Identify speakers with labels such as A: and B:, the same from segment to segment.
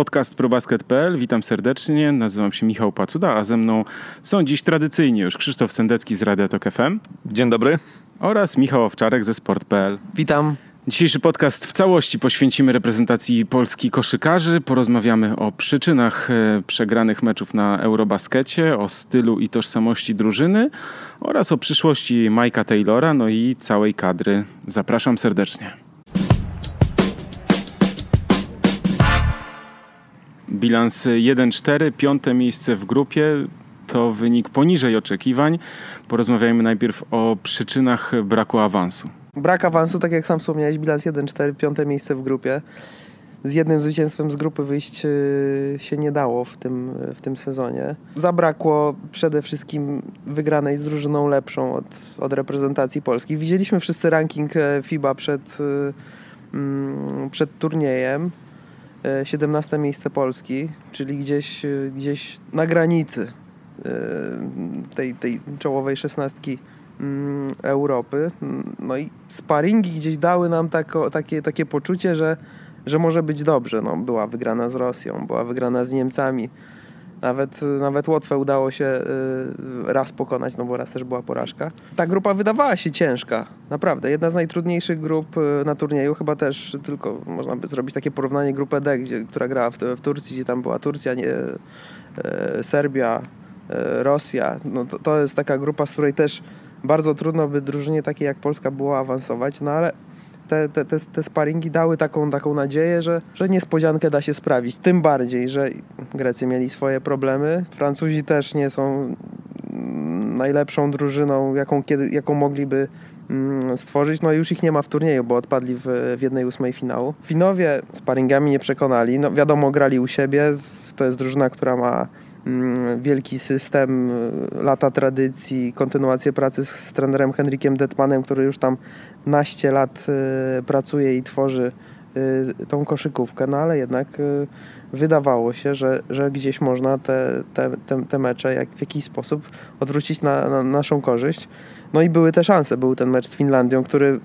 A: podcast probasket.pl. Witam serdecznie, nazywam się Michał Pacuda, a ze mną są dziś tradycyjnie już Krzysztof Sendecki z Radia Tok FM.
B: Dzień dobry.
A: Oraz Michał Owczarek ze Sport.pl.
C: Witam.
A: Dzisiejszy podcast w całości poświęcimy reprezentacji Polski koszykarzy. Porozmawiamy o przyczynach e, przegranych meczów na Eurobaskecie, o stylu i tożsamości drużyny oraz o przyszłości Majka Taylora, no i całej kadry. Zapraszam serdecznie. Bilans 1-4, piąte miejsce w grupie. To wynik poniżej oczekiwań. Porozmawiajmy najpierw o przyczynach braku awansu.
C: Brak awansu, tak jak sam wspomniałeś, bilans 1-4, piąte miejsce w grupie. Z jednym zwycięstwem z grupy wyjść y, się nie dało w tym, w tym sezonie. Zabrakło przede wszystkim wygranej z drużyną lepszą od, od reprezentacji Polski. Widzieliśmy wszyscy ranking e, FIBA przed, y, mm, przed turniejem. 17 e, miejsce Polski, czyli gdzieś, y, gdzieś na granicy tej, tej czołowej szesnastki Mm, Europy. No i sparingi gdzieś dały nam tako, takie, takie poczucie, że, że może być dobrze. No, była wygrana z Rosją, była wygrana z Niemcami. Nawet, nawet Łotwę udało się y, raz pokonać, no bo raz też była porażka. Ta grupa wydawała się ciężka, naprawdę. Jedna z najtrudniejszych grup y, na turnieju, chyba też tylko można by zrobić takie porównanie grupę D, gdzie, która grała w, w Turcji, gdzie tam była Turcja, nie, y, Serbia, Rosja. No to, to jest taka grupa, z której też bardzo trudno by drużynie takiej jak Polska było awansować, no ale te, te, te, te sparingi dały taką, taką nadzieję, że, że niespodziankę da się sprawić. Tym bardziej, że Grecy mieli swoje problemy. Francuzi też nie są najlepszą drużyną, jaką, kiedy, jaką mogliby mm, stworzyć. No już ich nie ma w turnieju, bo odpadli w, w jednej ósmej finału. Finowie sparingami nie przekonali. No wiadomo, grali u siebie. To jest drużyna, która ma wielki system, y, lata tradycji, kontynuację pracy z trenerem Henrykiem Detmanem, który już tam naście lat y, pracuje i tworzy y, tą koszykówkę, no ale jednak wydawało się, że, że gdzieś można te, te, te, te mecze jak, w jakiś sposób odwrócić na, na naszą korzyść. No i były te szanse. Był ten mecz z Finlandią, który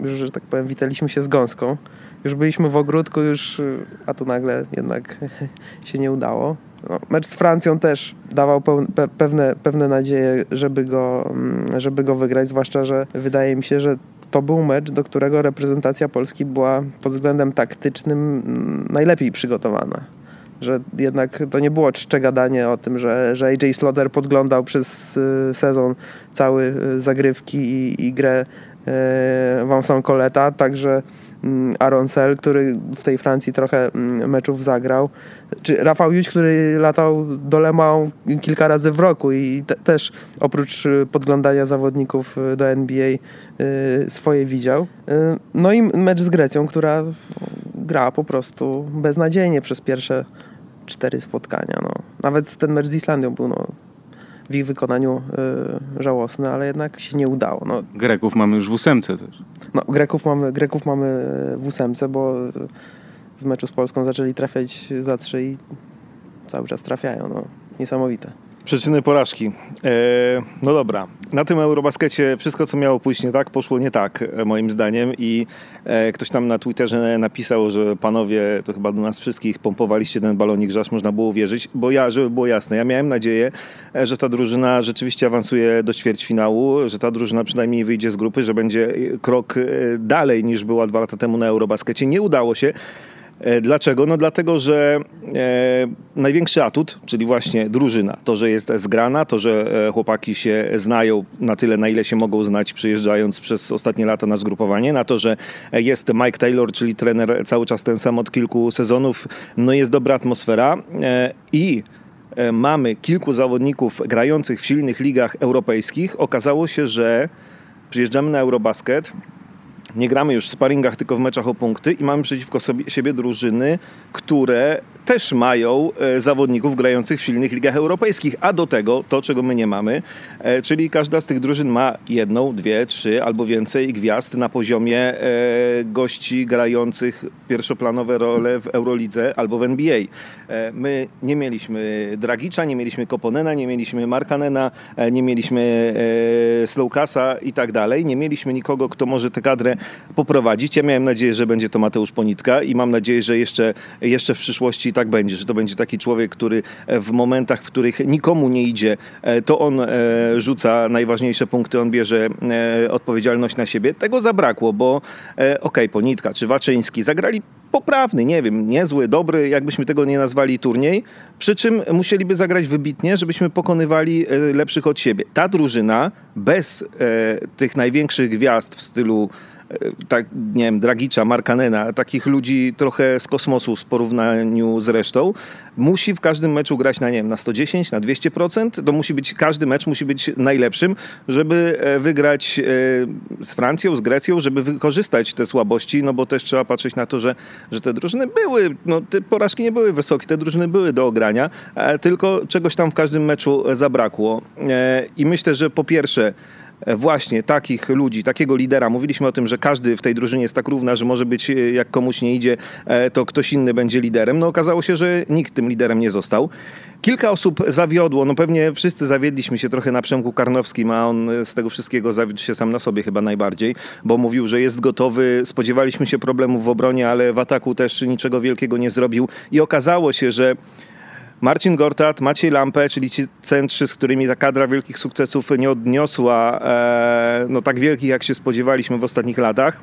C: już, że tak powiem, witaliśmy się z gąską. Już byliśmy w ogródku, już, a tu nagle jednak się nie udało. No, mecz z Francją też dawał pe pewne, pewne nadzieje, żeby go, mm, żeby go wygrać, zwłaszcza, że wydaje mi się, że to był mecz, do którego reprezentacja Polski była pod względem taktycznym mm, najlepiej przygotowana. Że jednak to nie było czcze gadanie o tym, że, że AJ Slaughter podglądał przez y, sezon cały y, zagrywki i, i grę y, Vincent Coleta, także mm, Aaron Sell, który w tej Francji trochę meczów zagrał czy Rafał Juć, który latał do Lemał kilka razy w roku i te, też oprócz y, podglądania zawodników y, do NBA y, swoje widział. No i mecz z Grecją, która gra po prostu beznadziejnie przez pierwsze cztery spotkania. No. Nawet ten mecz z Islandią był no, w ich wykonaniu y, żałosny, ale jednak się nie udało. No.
A: Greków mamy już w ósemce też.
C: No, Greków mamy, Greków mamy w ósemce, bo w meczu z Polską zaczęli trafiać za trzy i cały czas trafiają. No, niesamowite.
B: Przyczyny porażki. E, no dobra, na tym Eurobaskecie wszystko, co miało pójść nie tak, poszło nie tak, e, moim zdaniem. I e, ktoś tam na Twitterze napisał, że panowie, to chyba do nas wszystkich pompowaliście ten balonik, że aż można było wierzyć. Bo ja, żeby było jasne, ja miałem nadzieję, że ta drużyna rzeczywiście awansuje do ćwierćfinału, że ta drużyna przynajmniej wyjdzie z grupy, że będzie krok dalej niż była dwa lata temu na Eurobaskecie. Nie udało się. E, dlaczego? No dlatego, że e, największy atut, czyli właśnie drużyna, to, że jest zgrana, to, że e, chłopaki się znają na tyle, na ile się mogą znać, przyjeżdżając przez ostatnie lata na zgrupowanie, na to, że jest Mike Taylor, czyli trener cały czas ten sam od kilku sezonów, no jest dobra atmosfera e, i e, mamy kilku zawodników grających w silnych ligach europejskich. Okazało się, że przyjeżdżamy na Eurobasket, nie gramy już w sparingach, tylko w meczach o punkty i mamy przeciwko sobie, siebie drużyny, które też mają e, zawodników grających w silnych ligach europejskich, a do tego to, czego my nie mamy, e, czyli każda z tych drużyn ma jedną, dwie, trzy albo więcej gwiazd na poziomie e, gości grających pierwszoplanowe role w Eurolidze albo w NBA. My nie mieliśmy Dragicza, nie mieliśmy Koponena, nie mieliśmy Markanena, nie mieliśmy Slowkasa i tak dalej. Nie mieliśmy nikogo, kto może tę kadrę poprowadzić. Ja miałem nadzieję, że będzie to Mateusz Ponitka i mam nadzieję, że jeszcze, jeszcze w przyszłości tak będzie, że to będzie taki człowiek, który w momentach, w których nikomu nie idzie, to on rzuca najważniejsze punkty, on bierze odpowiedzialność na siebie. Tego zabrakło, bo okej, okay, Ponitka czy Waczyński zagrali poprawny, nie wiem, niezły, dobry, jakbyśmy tego nie nazwali turniej, przy czym musieliby zagrać wybitnie, żebyśmy pokonywali lepszych od siebie. Ta drużyna bez e, tych największych gwiazd w stylu e, tak, nie wiem, Dragicza, Markanena, takich ludzi trochę z kosmosu w porównaniu z resztą, musi w każdym meczu grać na, nie wiem, na 110, na 200%. To musi być, każdy mecz musi być najlepszym, żeby e, wygrać z Francją, z Grecją, żeby wykorzystać te słabości, no bo też trzeba patrzeć na to, że, że te drużyny były, no te porażki nie były wysokie, te drużyny były do ogrania, tylko czegoś tam w każdym meczu zabrakło. I myślę, że po pierwsze, E, właśnie takich ludzi, takiego lidera. Mówiliśmy o tym, że każdy w tej drużynie jest tak równa, że może być, e, jak komuś nie idzie, e, to ktoś inny będzie liderem. No okazało się, że nikt tym liderem nie został. Kilka osób zawiodło, no pewnie wszyscy zawiedliśmy się trochę na Przemku Karnowskim, a on z tego wszystkiego zawiódł się sam na sobie chyba najbardziej, bo mówił, że jest gotowy, spodziewaliśmy się problemów w obronie, ale w ataku też niczego wielkiego nie zrobił i okazało się, że Marcin Gortat, Maciej Lampę, czyli ci centrzy, z którymi ta kadra wielkich sukcesów nie odniosła e, no, tak wielkich, jak się spodziewaliśmy w ostatnich latach.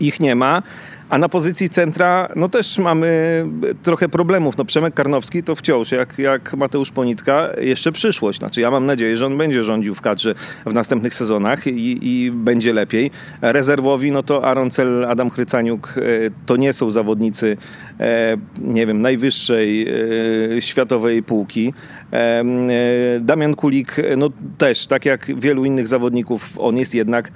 B: Ich nie ma. A na pozycji centra no też mamy trochę problemów. No Przemek Karnowski to wciąż, jak, jak Mateusz Ponitka, jeszcze przyszłość. Znaczy ja mam nadzieję, że on będzie rządził w kadrze w następnych sezonach i, i będzie lepiej. Rezerwowi, no to Aaron Cel, Adam Chrycaniuk e, to nie są zawodnicy, e, nie wiem, najwyższej e, światowej półki. Damian Kulik, no też, tak jak wielu innych zawodników, on jest jednak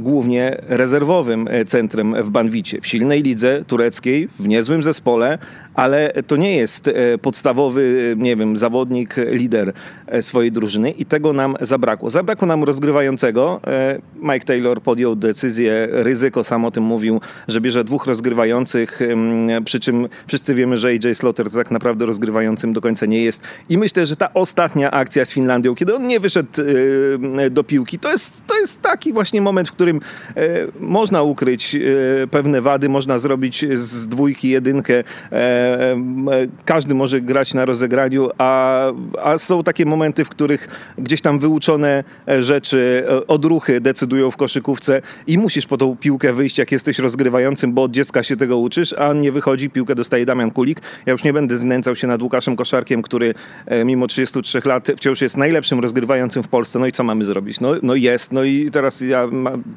B: głównie rezerwowym e, centrem w Banwicie. W silnej lidze tureckiej, w niezłym zespole, ale to nie jest e, podstawowy, nie wiem, zawodnik, lider swojej drużyny i tego nam zabrakło. Zabrakło nam rozgrywającego. Mike Taylor podjął decyzję, ryzyko, sam o tym mówił, że bierze dwóch rozgrywających, przy czym wszyscy wiemy, że AJ Slaughter tak naprawdę rozgrywającym do końca nie jest. I myślę, że ta ostatnia akcja z Finlandią, kiedy on nie wyszedł do piłki, to jest, to jest taki właśnie moment, w którym e, można ukryć e, pewne wady, można zrobić z dwójki jedynkę. E, każdy może grać na rozegraniu, a, a są takie momenty, w których gdzieś tam wyuczone rzeczy, odruchy decydują w koszykówce i musisz po tą piłkę wyjść, jak jesteś rozgrywającym, bo od dziecka się tego uczysz, a nie wychodzi, piłkę dostaje Damian Kulik. Ja już nie będę znęcał się nad Łukaszem Koszarkiem, który mimo 33 lat wciąż jest najlepszym rozgrywającym w Polsce. No i co mamy zrobić? No, no jest, no i teraz ja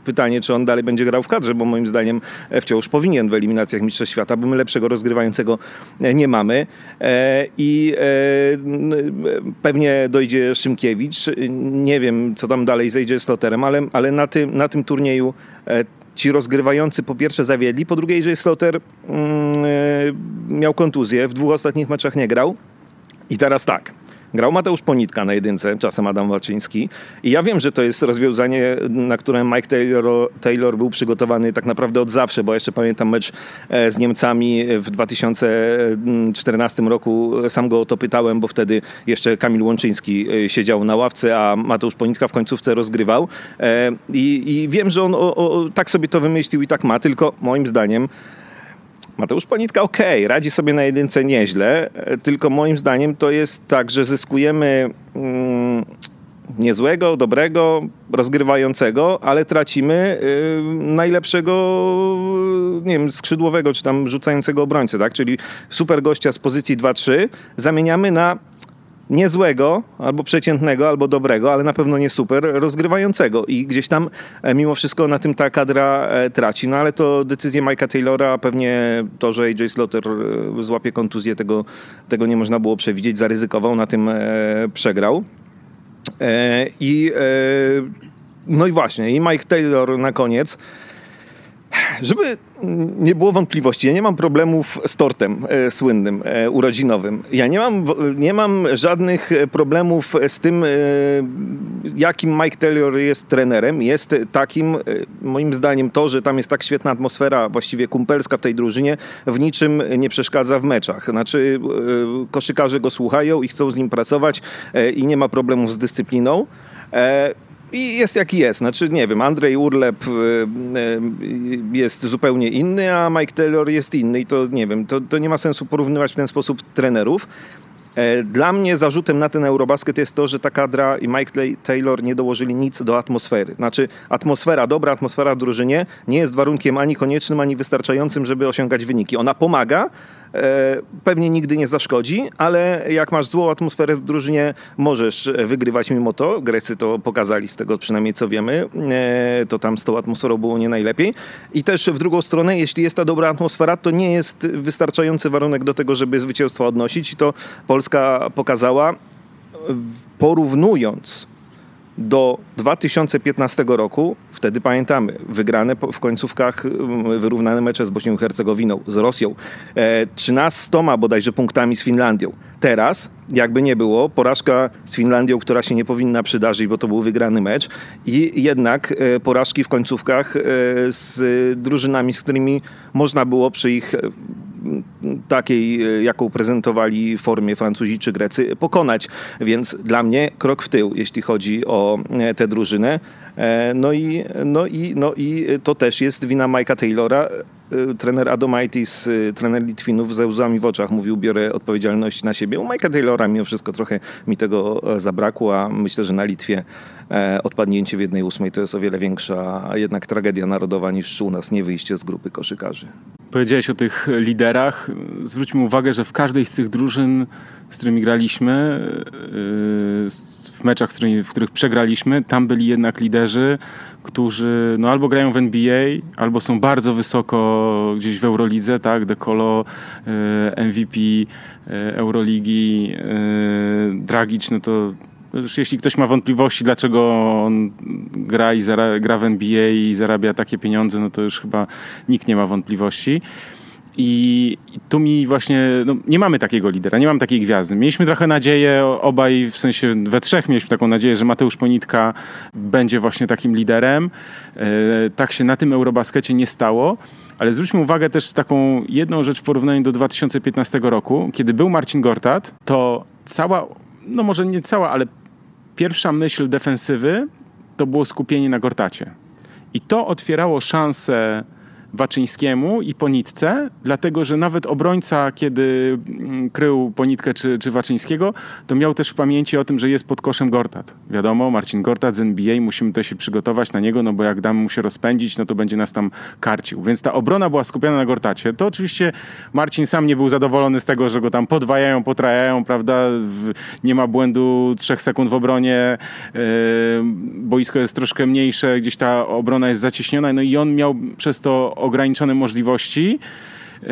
B: pytanie, czy on dalej będzie grał w kadrze, bo moim zdaniem e, wciąż powinien w eliminacjach Mistrzostw Świata, bo my lepszego rozgrywającego e, nie mamy. E, I pewnie dojdzie Szymkiewicz. Nie wiem, co tam dalej zejdzie z Loterem, ale, ale na, tym, na tym turnieju ci rozgrywający po pierwsze zawiedli, po drugie że Slaughter mm, miał kontuzję, w dwóch ostatnich meczach nie grał. I teraz tak, Grał Mateusz Ponitka na jedynce, czasem Adam Waczyński. I ja wiem, że to jest rozwiązanie, na które Mike Taylor, Taylor był przygotowany tak naprawdę od zawsze, bo jeszcze pamiętam mecz e, z Niemcami w 2014 roku. Sam go o to pytałem, bo wtedy jeszcze Kamil Łączyński e, siedział na ławce, a Mateusz Ponitka w końcówce rozgrywał. E, I, i wiem, że on o, o, tak sobie to wymyślił i tak ma, tylko moim zdaniem Mateusz Ponitka ok, radzi sobie na jedynce nieźle, e, tylko moim zdaniem to jest tak, że zyskujemy mm, niezłego, dobrego, rozgrywającego, ale tracimy y, najlepszego, nie wiem, skrzydłowego czy tam rzucającego obrońcę, tak? Czyli super gościa z pozycji 2-3 zamieniamy na niezłego, albo przeciętnego, albo dobrego, ale na pewno nie super, rozgrywającego. I gdzieś tam e, mimo wszystko na tym ta kadra e, traci. No ale to decyzja Mike'a Taylora, pewnie to, że AJ Slaughter e, złapie kontuzję, tego, tego nie można było przewidzieć, zaryzykował, na tym przegrał. I no i właśnie, i Mike Taylor na koniec żeby nie było wątpliwości, ja nie mam problemów z tortem e, słynnym, e, urodzinowym. Ja nie mam, nie mam żadnych problemów z tym, e, jakim Mike Taylor jest trenerem. Jest takim, e, moim zdaniem, to, że tam jest tak świetna atmosfera, właściwie kumpelska w tej drużynie, w niczym nie przeszkadza w meczach. Znaczy, e, koszykarze go słuchają i chcą z nim pracować e, i nie ma problemów z dyscypliną. I jest jaki jest. Znaczy, nie wiem, Andrzej Urlep y, y, jest zupełnie inny, a Mike Taylor jest inny i to, nie wiem, to, to nie ma sensu porównywać w ten sposób trenerów. E, dla mnie zarzutem na ten Eurobasket jest to, że ta kadra i Mike Taylor nie dołożyli nic do atmosfery. Znaczy, atmosfera, dobra atmosfera w drużynie nie jest warunkiem ani koniecznym, ani wystarczającym, żeby osiągać wyniki. Ona pomaga, pewnie nigdy nie zaszkodzi, ale jak masz złą atmosferę w drużynie, możesz wygrywać mimo to. Grecy to pokazali z tego przynajmniej co wiemy. E, to tam z tą atmosferą było nie najlepiej. I też w drugą stronę, jeśli jest ta dobra atmosfera, to nie jest wystarczający warunek do tego, żeby zwycięstwo odnosić. I to Polska pokazała porównując do 2015 roku, wtedy pamiętamy, wygrane w końcówkach mm, wyrównane mecze z Bośnią i Hercegowiną, z Rosją, 13 e, bodajże punktami z Finlandią. Teraz, jakby nie było, porażka z Finlandią, która się nie powinna przydarzyć, bo to był wygrany mecz i jednak e, porażki w końcówkach e, z drużynami, z którymi można było przy ich takiej, jaką prezentowali w formie Francuzi czy Grecy, pokonać. Więc dla mnie krok w tył, jeśli chodzi o tę drużynę. E, no i, no, i, no i to też jest wina Mike'a Taylora. Trener Adomaitis, trener Litwinów ze łzami w oczach mówił, biorę odpowiedzialność na siebie. U Mike'a Taylora mimo wszystko trochę mi tego zabrakło, a myślę, że na Litwie odpadnięcie w jednej ósmej to jest o wiele większa jednak tragedia narodowa niż u nas nie wyjście z grupy koszykarzy.
A: Powiedziałeś o tych liderach. Zwróćmy uwagę, że w każdej z tych drużyn, z którymi graliśmy, yy, w meczach, w których przegraliśmy, tam byli jednak liderzy, którzy no, albo grają w NBA, albo są bardzo wysoko gdzieś w Eurolidze, tak? Dekolo, yy, MVP yy, Euroligi, Dragic, no to jeśli ktoś ma wątpliwości, dlaczego on gra, i gra w NBA i zarabia takie pieniądze, no to już chyba nikt nie ma wątpliwości. I, tu mi właśnie, no, nie mamy takiego lidera, nie mam takiej gwiazdy. Mieliśmy trochę nadzieję, obaj, w sensie we trzech mieliśmy taką nadzieję, że Mateusz Ponitka będzie właśnie takim liderem. E, tak się na tym Eurobaskecie nie stało. Ale zwróćmy uwagę też taką jedną rzecz w porównaniu do 2015 roku. Kiedy był Marcin Gortat, to cała, no może nie cała, ale pierwsza myśl defensywy to było skupienie na Gortacie. I to otwierało szansę Waczyńskiemu i Ponitce, dlatego że nawet obrońca, kiedy mm, krył Ponitkę czy, czy Waczyńskiego, to miał też w pamięci o tym, że jest pod koszem Gortat. Wiadomo, Marcin Gortat z NBA, musimy to się przygotować na niego, no bo jak damy mu się rozpędzić, no to będzie nas tam karcił. Więc ta obrona była skupiona na Gortacie. To oczywiście Marcin sam nie był zadowolony z tego, że go tam podwajają, potrajają, prawda? Nie ma błędu trzech sekund w obronie, yy, boisko jest troszkę mniejsze, gdzieś ta obrona jest zacieśniona, no i on miał przez to ograniczone możliwości. E,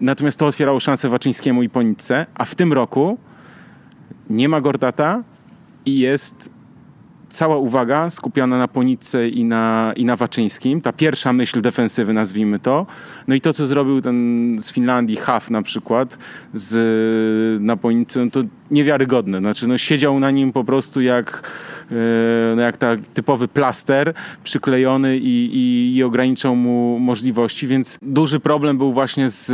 A: natomiast to otwierało szansę Waczyńskiemu i Ponicce, a w tym roku nie ma Gordata i jest cała uwaga skupiona na Ponicce i na, i na Waczyńskim. Ta pierwsza myśl defensywy, nazwijmy to. No i to, co zrobił ten z Finlandii, Haf na przykład, z, na Ponicce, no to niewiarygodne. Znaczy, no, siedział na nim po prostu jak, e, no, jak tak typowy plaster przyklejony i, i, i ograniczał mu możliwości, więc duży problem był właśnie z,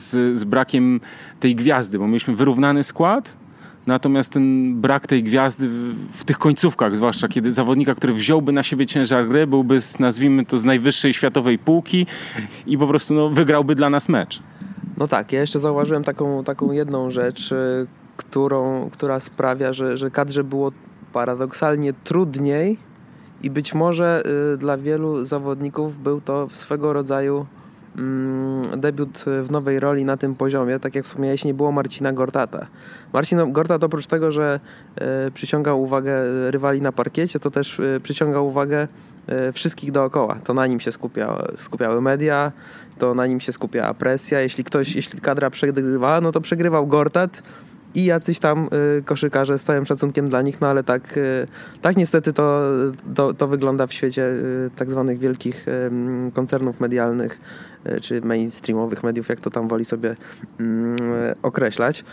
A: z, z brakiem tej gwiazdy, bo mieliśmy wyrównany skład, Natomiast ten brak tej gwiazdy w, w, tych końcówkach, zwłaszcza kiedy zawodnika, który wziąłby na siebie ciężar gry, byłby z, nazwijmy to z najwyższej światowej półki i po prostu no, wygrałby dla nas mecz.
C: No tak, ja jeszcze zauważyłem taką, taką jedną rzecz, y, którą, która sprawia, że, że kadrze było paradoksalnie trudniej i być może y, dla wielu zawodników był to swego rodzaju debiut w nowej roli na tym poziomie, tak jak wspomniałeś, nie było Marcina Gortata. Marcin Gortat oprócz tego, że e, przyciągał uwagę rywali na parkiecie, to też e, przyciągał uwagę e, wszystkich dookoła. To na nim się skupia, skupiały media, to na nim się skupiała presja. Jeśli ktoś, jeśli kadra przegrywała, no to przegrywał Gortat, i jacyś tam y, koszykarze z całym szacunkiem dla nich, no ale tak, y, tak niestety to, to, to wygląda w świecie y, tak zwanych wielkich koncernów medialnych czy mainstreamowych mediów, jak to tam woli sobie mm, określać.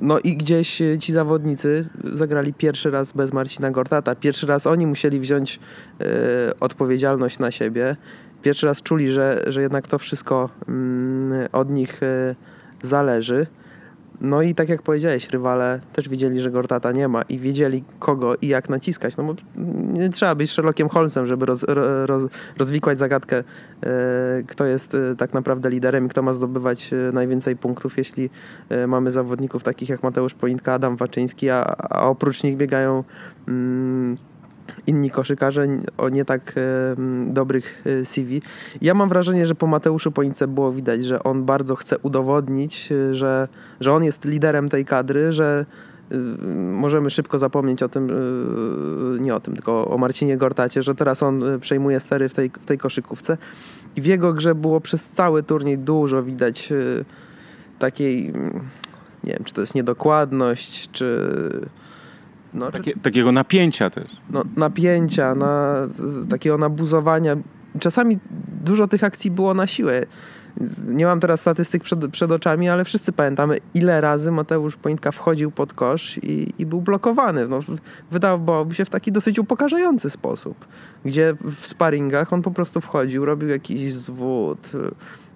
C: No i gdzieś ci zawodnicy zagrali pierwszy raz bez Marcina Gortata. Pierwszy raz oni musieli wziąć odpowiedzialność na siebie. Pierwszy raz czuli, że, że jednak to wszystko mm, od nich zależy. No i tak jak powiedziałeś, rywale też wiedzieli, że Gortata nie ma i wiedzieli kogo i jak naciskać. No bo nie trzeba być Sherlockiem Holmesem, żeby roz, roz, rozwikłać zagadkę, e, kto jest e, tak naprawdę liderem i kto ma zdobywać e, najwięcej punktów, jeśli mamy zawodników takich jak Mateusz Politka, Adam Waczyński, a, a oprócz nich biegają mm, inni koszykarze o nie tak dobrych e, CV. Ja mam wrażenie, że po Mateuszu Ponice było widać, że on bardzo chce udowodnić, e, że, że on jest liderem tej kadry, że e, możemy szybko zapomnieć o tym, nie o tym, tylko o Marcinie Gortacie, że teraz on przejmuje stery w tej, w tej koszykówce. I w jego grze było przez cały turniej dużo widać takiej, nie wiem, czy to jest niedokładność, czy
A: no, Takie, czy... Takiego napięcia też.
C: No, napięcia, na, takiego nabuzowania. Czasami dużo tych akcji było na siłę. Nie mam teraz statystyk przed, przed oczami, ale wszyscy pamiętamy, ile razy Mateusz Pointka wchodził pod kosz i, i był blokowany. No, wydawałoby się w taki dosyć upokarzający sposób, gdzie w sparingach on po prostu wchodził, robił jakiś zwód,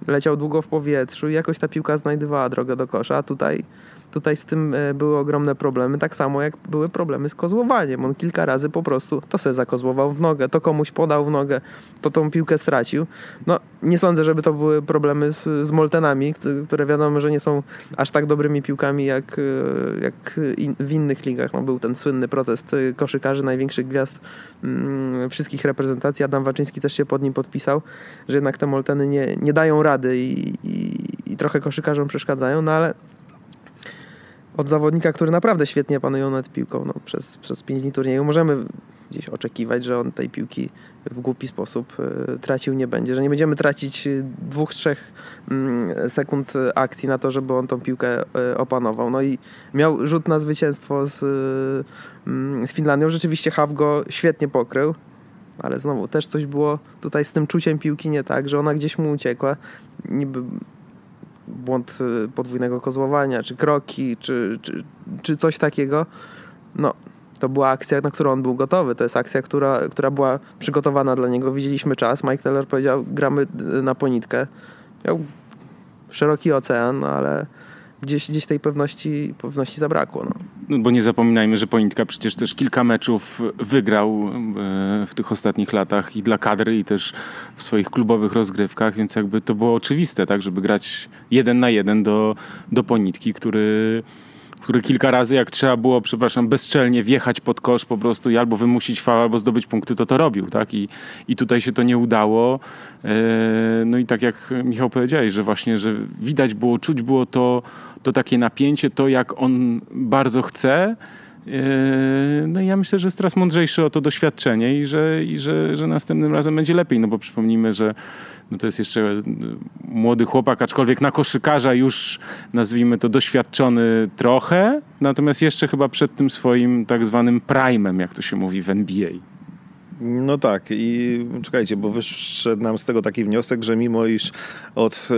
C: leciał długo w powietrzu i jakoś ta piłka znajdowała drogę do kosza, a tutaj Tutaj z tym e, były ogromne problemy, tak samo jak były problemy z kozłowaniem. On kilka razy po prostu to sobie zakozłował w nogę, to komuś podał w nogę, to tą piłkę stracił. No, nie sądzę, żeby to były problemy z, z Moltenami, które wiadomo, że nie są aż tak dobrymi piłkami jak, e, jak in, w innych ligach. No, był ten słynny protest e, koszykarzy, największych gwiazd mm, wszystkich reprezentacji. Adam Waczyński też się pod nim podpisał, że jednak te Molteny nie, nie dają rady i, i, i trochę koszykarzom przeszkadzają, no ale od zawodnika, który naprawdę świetnie panuje nad piłką no, przez, przez 5 dni turnieju, możemy gdzieś oczekiwać, że on tej piłki w głupi sposób y, tracił nie będzie, że nie będziemy tracić dwóch, trzech y, sekund akcji na to, żeby on tą piłkę opanował. No i miał rzut na zwycięstwo z, z Finlandią. Rzeczywiście Haw go świetnie pokrył, ale znowu też coś było tutaj z tym czuciem piłki nie tak, że ona gdzieś mu uciekła. Niby błąd y, podwójnego kozłowania, czy kroki, czy, czy, czy coś takiego. No, to była akcja, na którą on był gotowy. To jest akcja, która, która była przygotowana dla niego. Widzieliśmy czas. Mike Teller powiedział, gramy y, na ponitkę. Miał szeroki ocean, ale gdzieś, gdzieś tej pewności, pewności zabrakło. No.
A: no. bo nie zapominajmy, że Ponitka przecież też kilka meczów wygrał e, w tych ostatnich latach i dla kadry, i też w swoich klubowych rozgrywkach, więc jakby to było oczywiste, tak, żeby grać jeden na jeden do, do Ponitki, który który kilka razy, jak trzeba było, przepraszam, bezczelnie wjechać pod kosz po prostu i albo wymusić fał, albo zdobyć punkty, to to robił, tak? I, i tutaj się to nie udało. E, no i tak jak Michał powiedziałeś, że właśnie, że widać było, czuć było to, to takie napięcie, to jak on bardzo chce. E, no i ja myślę, że jest teraz mądrzejszy o to doświadczenie i, że, i że, że następnym razem będzie lepiej, no bo przypomnijmy, że no to jest jeszcze e, młody chłopak, aczkolwiek na koszykarza już nazwijmy to doświadczony trochę, natomiast jeszcze chyba przed tym swoim tak zwanym prime'em, jak to się mówi w NBA.
B: No tak. I czekajcie, bo wyszedł nam z tego taki wniosek, że mimo iż od,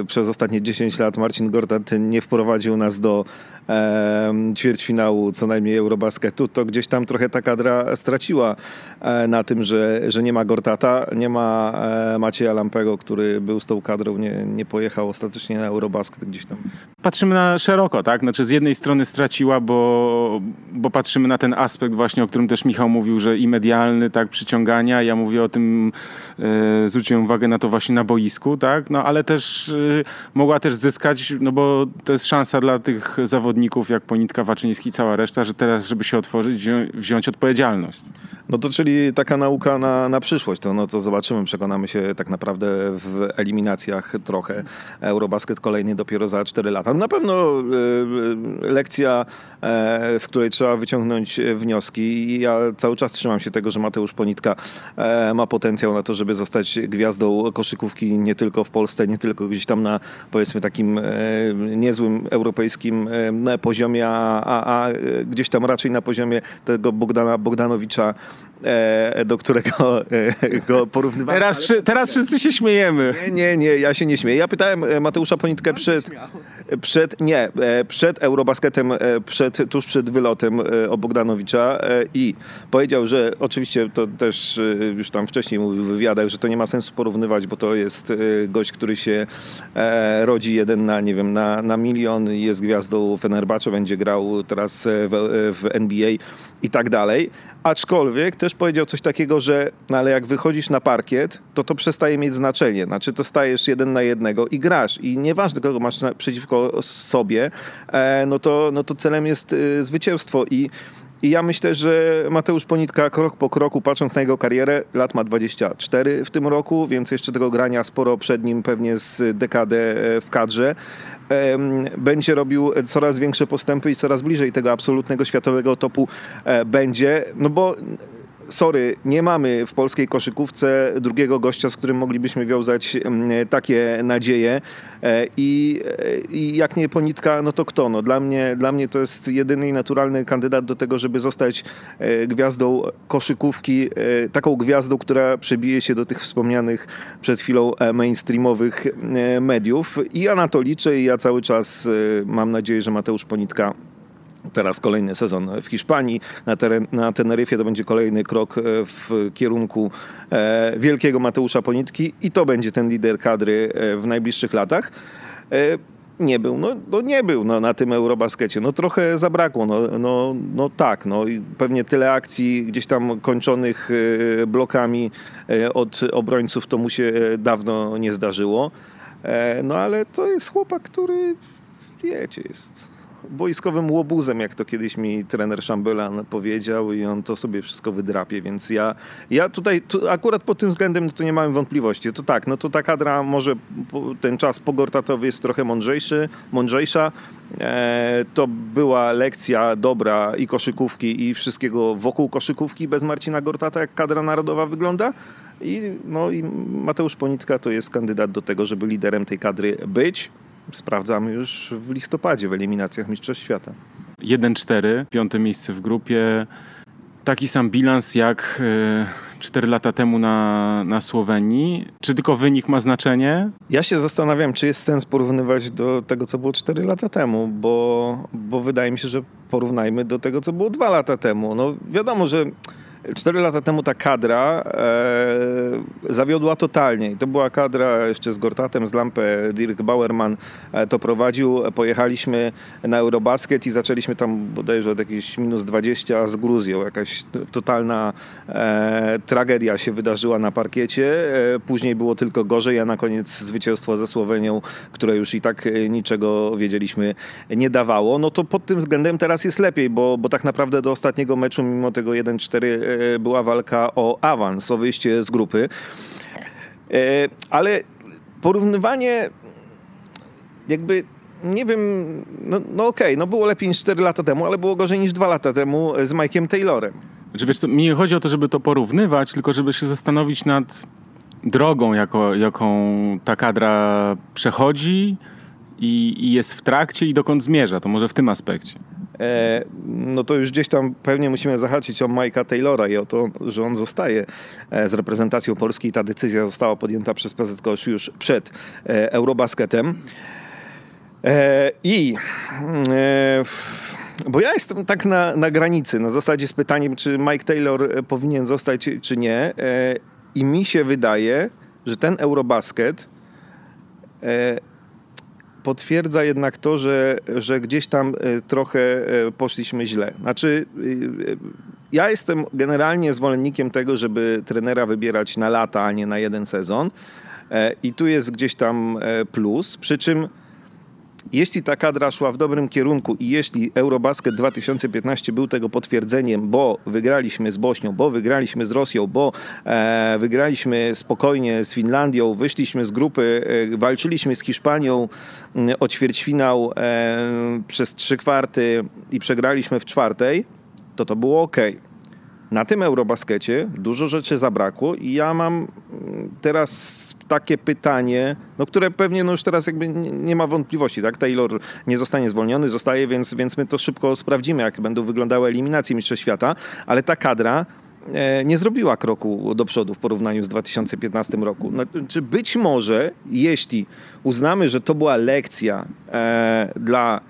B: e, przez ostatnie 10 lat Marcin Gortat nie wprowadził nas do e, ćwierćfinału co najmniej Eurobasketu, to gdzieś tam trochę ta kadra straciła e, na tym, że, że nie ma Gortata, nie ma e, Macieja Lampego, który był z tą kadrą, nie, nie pojechał ostatecznie na Eurobasket gdzieś tam.
A: Patrzymy na szeroko, tak? Znaczy z jednej strony straciła, bo, bo patrzymy na ten aspekt właśnie, o którym też Michał mówił, że i medialny, tak, przyciągania. Ja mówię o tym, e, zwróciłem uwagę na to właśnie na boisku, tak? No ale też e, mogła też zyskać, no bo to jest szansa dla tych zawodników jak Ponitka, Waczyński, cała reszta, że teraz, żeby się otworzyć, wzią wziąć odpowiedzialność.
B: No to czyli taka nauka na, na przyszłość, to, no to zobaczymy, przekonamy się tak naprawdę w eliminacjach trochę. Eurobasket kolejny dopiero za 4 lata. Na pewno y, lekcja, y, z której trzeba wyciągnąć wnioski i ja cały czas trzymam się tego, że Mateusz Ponitka y, ma potencjał na to, żeby zostać gwiazdą koszykówki nie tylko w Polsce, nie tylko gdzieś tam na powiedzmy takim niezłym europejskim poziomie, a, a, a gdzieś tam raczej na poziomie tego Bogdana Bogdanowicza e, do którego e, go porównywałem.
A: Teraz, teraz wszyscy się śmiejemy.
B: Nie, nie, nie, ja się nie śmieję. Ja pytałem e, Mateusza Ponitkę przed, przed, nie, e, przed Eurobasketem, e, przed, tuż przed wylotem o Bogdanowicza i powiedział, że oczywiście to też już tam wcześniej mówił w wywiadach, że to nie ma sensu porównywać, bo to jest gość, który się rodzi jeden na, nie wiem, na, na milion, jest gwiazdą Fenerbahce, będzie grał teraz w, w NBA i tak dalej. Aczkolwiek też powiedział coś takiego, że no ale jak wychodzisz na parkiet, to to przestaje mieć znaczenie. Znaczy to stajesz jeden na jednego i grasz. I nieważne kogo masz przeciwko sobie, e, no, to, no to celem jest y, zwycięstwo. I i ja myślę, że Mateusz Ponitka krok po kroku, patrząc na jego karierę, lat ma 24 w tym roku, więc jeszcze tego grania sporo przed nim, pewnie z dekadę e, w kadrze. Będzie robił coraz większe postępy i coraz bliżej tego absolutnego światowego topu e, będzie, no bo sorry, nie mamy w polskiej koszykówce drugiego gościa, z którym moglibyśmy wiązać mm, takie nadzieje. E, I, e, I, jak nie Ponitka, no to kto? No dla, mnie, dla mnie to jest jedyny naturalny kandydat do tego, żeby zostać e, gwiazdą koszykówki, taką gwiazdą, która przebije się do tych wspomnianych przed chwilą mainstreamowych mediów. I ja na to liczę i ja cały czas mam nadzieję, że Mateusz Ponitka Teraz kolejny sezon w Hiszpanii, na, teren, na Teneryfie to będzie kolejny krok e, w kierunku e, wielkiego Mateusza Ponitki i to będzie ten lider kadry e, w najbliższych latach. Nie był, no, no, nie był no, na tym Eurobaskecie. No trochę zabrakło, no, no, no tak, no i pewnie tyle akcji gdzieś tam kończonych blokami od obrońców to mu się dawno nie zdarzyło. No ale to jest chłopak, który wiecie, jest boiskowym łobuzem, jak to kiedyś mi trener Szambelan powiedział i on to sobie wszystko wydrapie, więc ja, ja tutaj tu akurat pod tym względem no to nie mam wątpliwości. To tak, no to ta kadra może ten czas pogortatowy jest trochę mądrzejszy, mądrzejsza. E, to była lekcja dobra i koszykówki i wszystkiego wokół koszykówki bez Marcina Gortata, jak kadra narodowa wygląda. I, no, i Mateusz Ponitka to jest kandydat do tego, żeby liderem tej kadry być sprawdzamy już w listopadzie w eliminacjach Mistrzostw Świata.
A: 1-4, piąte miejsce w grupie. Taki sam bilans jak 4 e, lata temu na, na Słowenii. Czy tylko wynik ma znaczenie?
B: Ja się zastanawiam, czy jest sens porównywać do tego, co było 4 lata temu, bo, bo wydaje mi się, że porównajmy do tego, co było 2 lata temu. No wiadomo, że Cztery lata temu ta kadra e, zawiodła totalnie. I to była kadra jeszcze z Gortatem, z Lampę. Dirk Bauerman e, to prowadził. Pojechaliśmy na Eurobasket i zaczęliśmy tam bodajże od jakieś minus 20 z Gruzją. Jakaś totalna e, tragedia się wydarzyła na parkiecie. E, później było tylko gorzej, a na koniec zwycięstwo ze Słowenią, które już i tak e, niczego wiedzieliśmy nie dawało. No to pod tym względem teraz jest lepiej, bo, bo tak naprawdę do ostatniego meczu, mimo tego 1-4 E, była walka o awans, o wyjście z grupy. E, ale porównywanie jakby nie wiem, no, no okej, okay, no było lepiej niż 4 lata temu, ale było gorzej niż 2 lata temu z Mike'iem Taylorem.
A: Znaczy, wiesz co, mi nie chodzi o to, żeby to porównywać, tylko żeby się zastanowić nad drogą, jako, jaką ta kadra przechodzi i, i jest w trakcie i dokąd zmierza. To może w tym aspekcie.
B: E, no to już gdzieś tam pewnie musimy zahaczyć o Mike'a Taylora i o to, że on zostaje e, z reprezentacją Polski. Ta decyzja została podjęta przez PZK już przed e, Eurobasketem. I bo ja jestem tak na, na granicy, na zasadzie z pytaniem, czy Mike Taylor powinien zostać, czy nie. I mi się wydaje, że ten Eurobasket potwierdza jednak to, że, że gdzieś tam e, trochę e, poszliśmy źle. Znaczy, e, ja jestem generalnie zwolennikiem tego, żeby trenera wybierać na lata, a nie na jeden sezon. I tu jest gdzieś tam plus. Przy czym jeśli ta kadra szła w dobrym kierunku i jeśli Eurobasket 2015 był tego potwierdzeniem, bo wygraliśmy z Bośnią, bo wygraliśmy z Rosją, bo e, wygraliśmy spokojnie z Finlandią, wyszliśmy z grupy, e, walczyliśmy z Hiszpanią e, o ćwierćfinał e, przez trzy kwarty i przegraliśmy w czwartej, to to było ok. Na tym Eurobaskecie dużo rzeczy zabrakło i ja mam mm, teraz takie pytanie, no, które pewnie no już teraz jakby nie, ma wątpliwości, tak? Taylor nie zostanie zwolniony, zostaje, więc, więc my to szybko sprawdzimy, jak będą wyglądały eliminacje Mistrzostw Świata, ale ta kadra e, nie zrobiła kroku do przodu w porównaniu z 2015 roku. Znaczy być może, jeśli uznamy, że to była lekcja e, dla,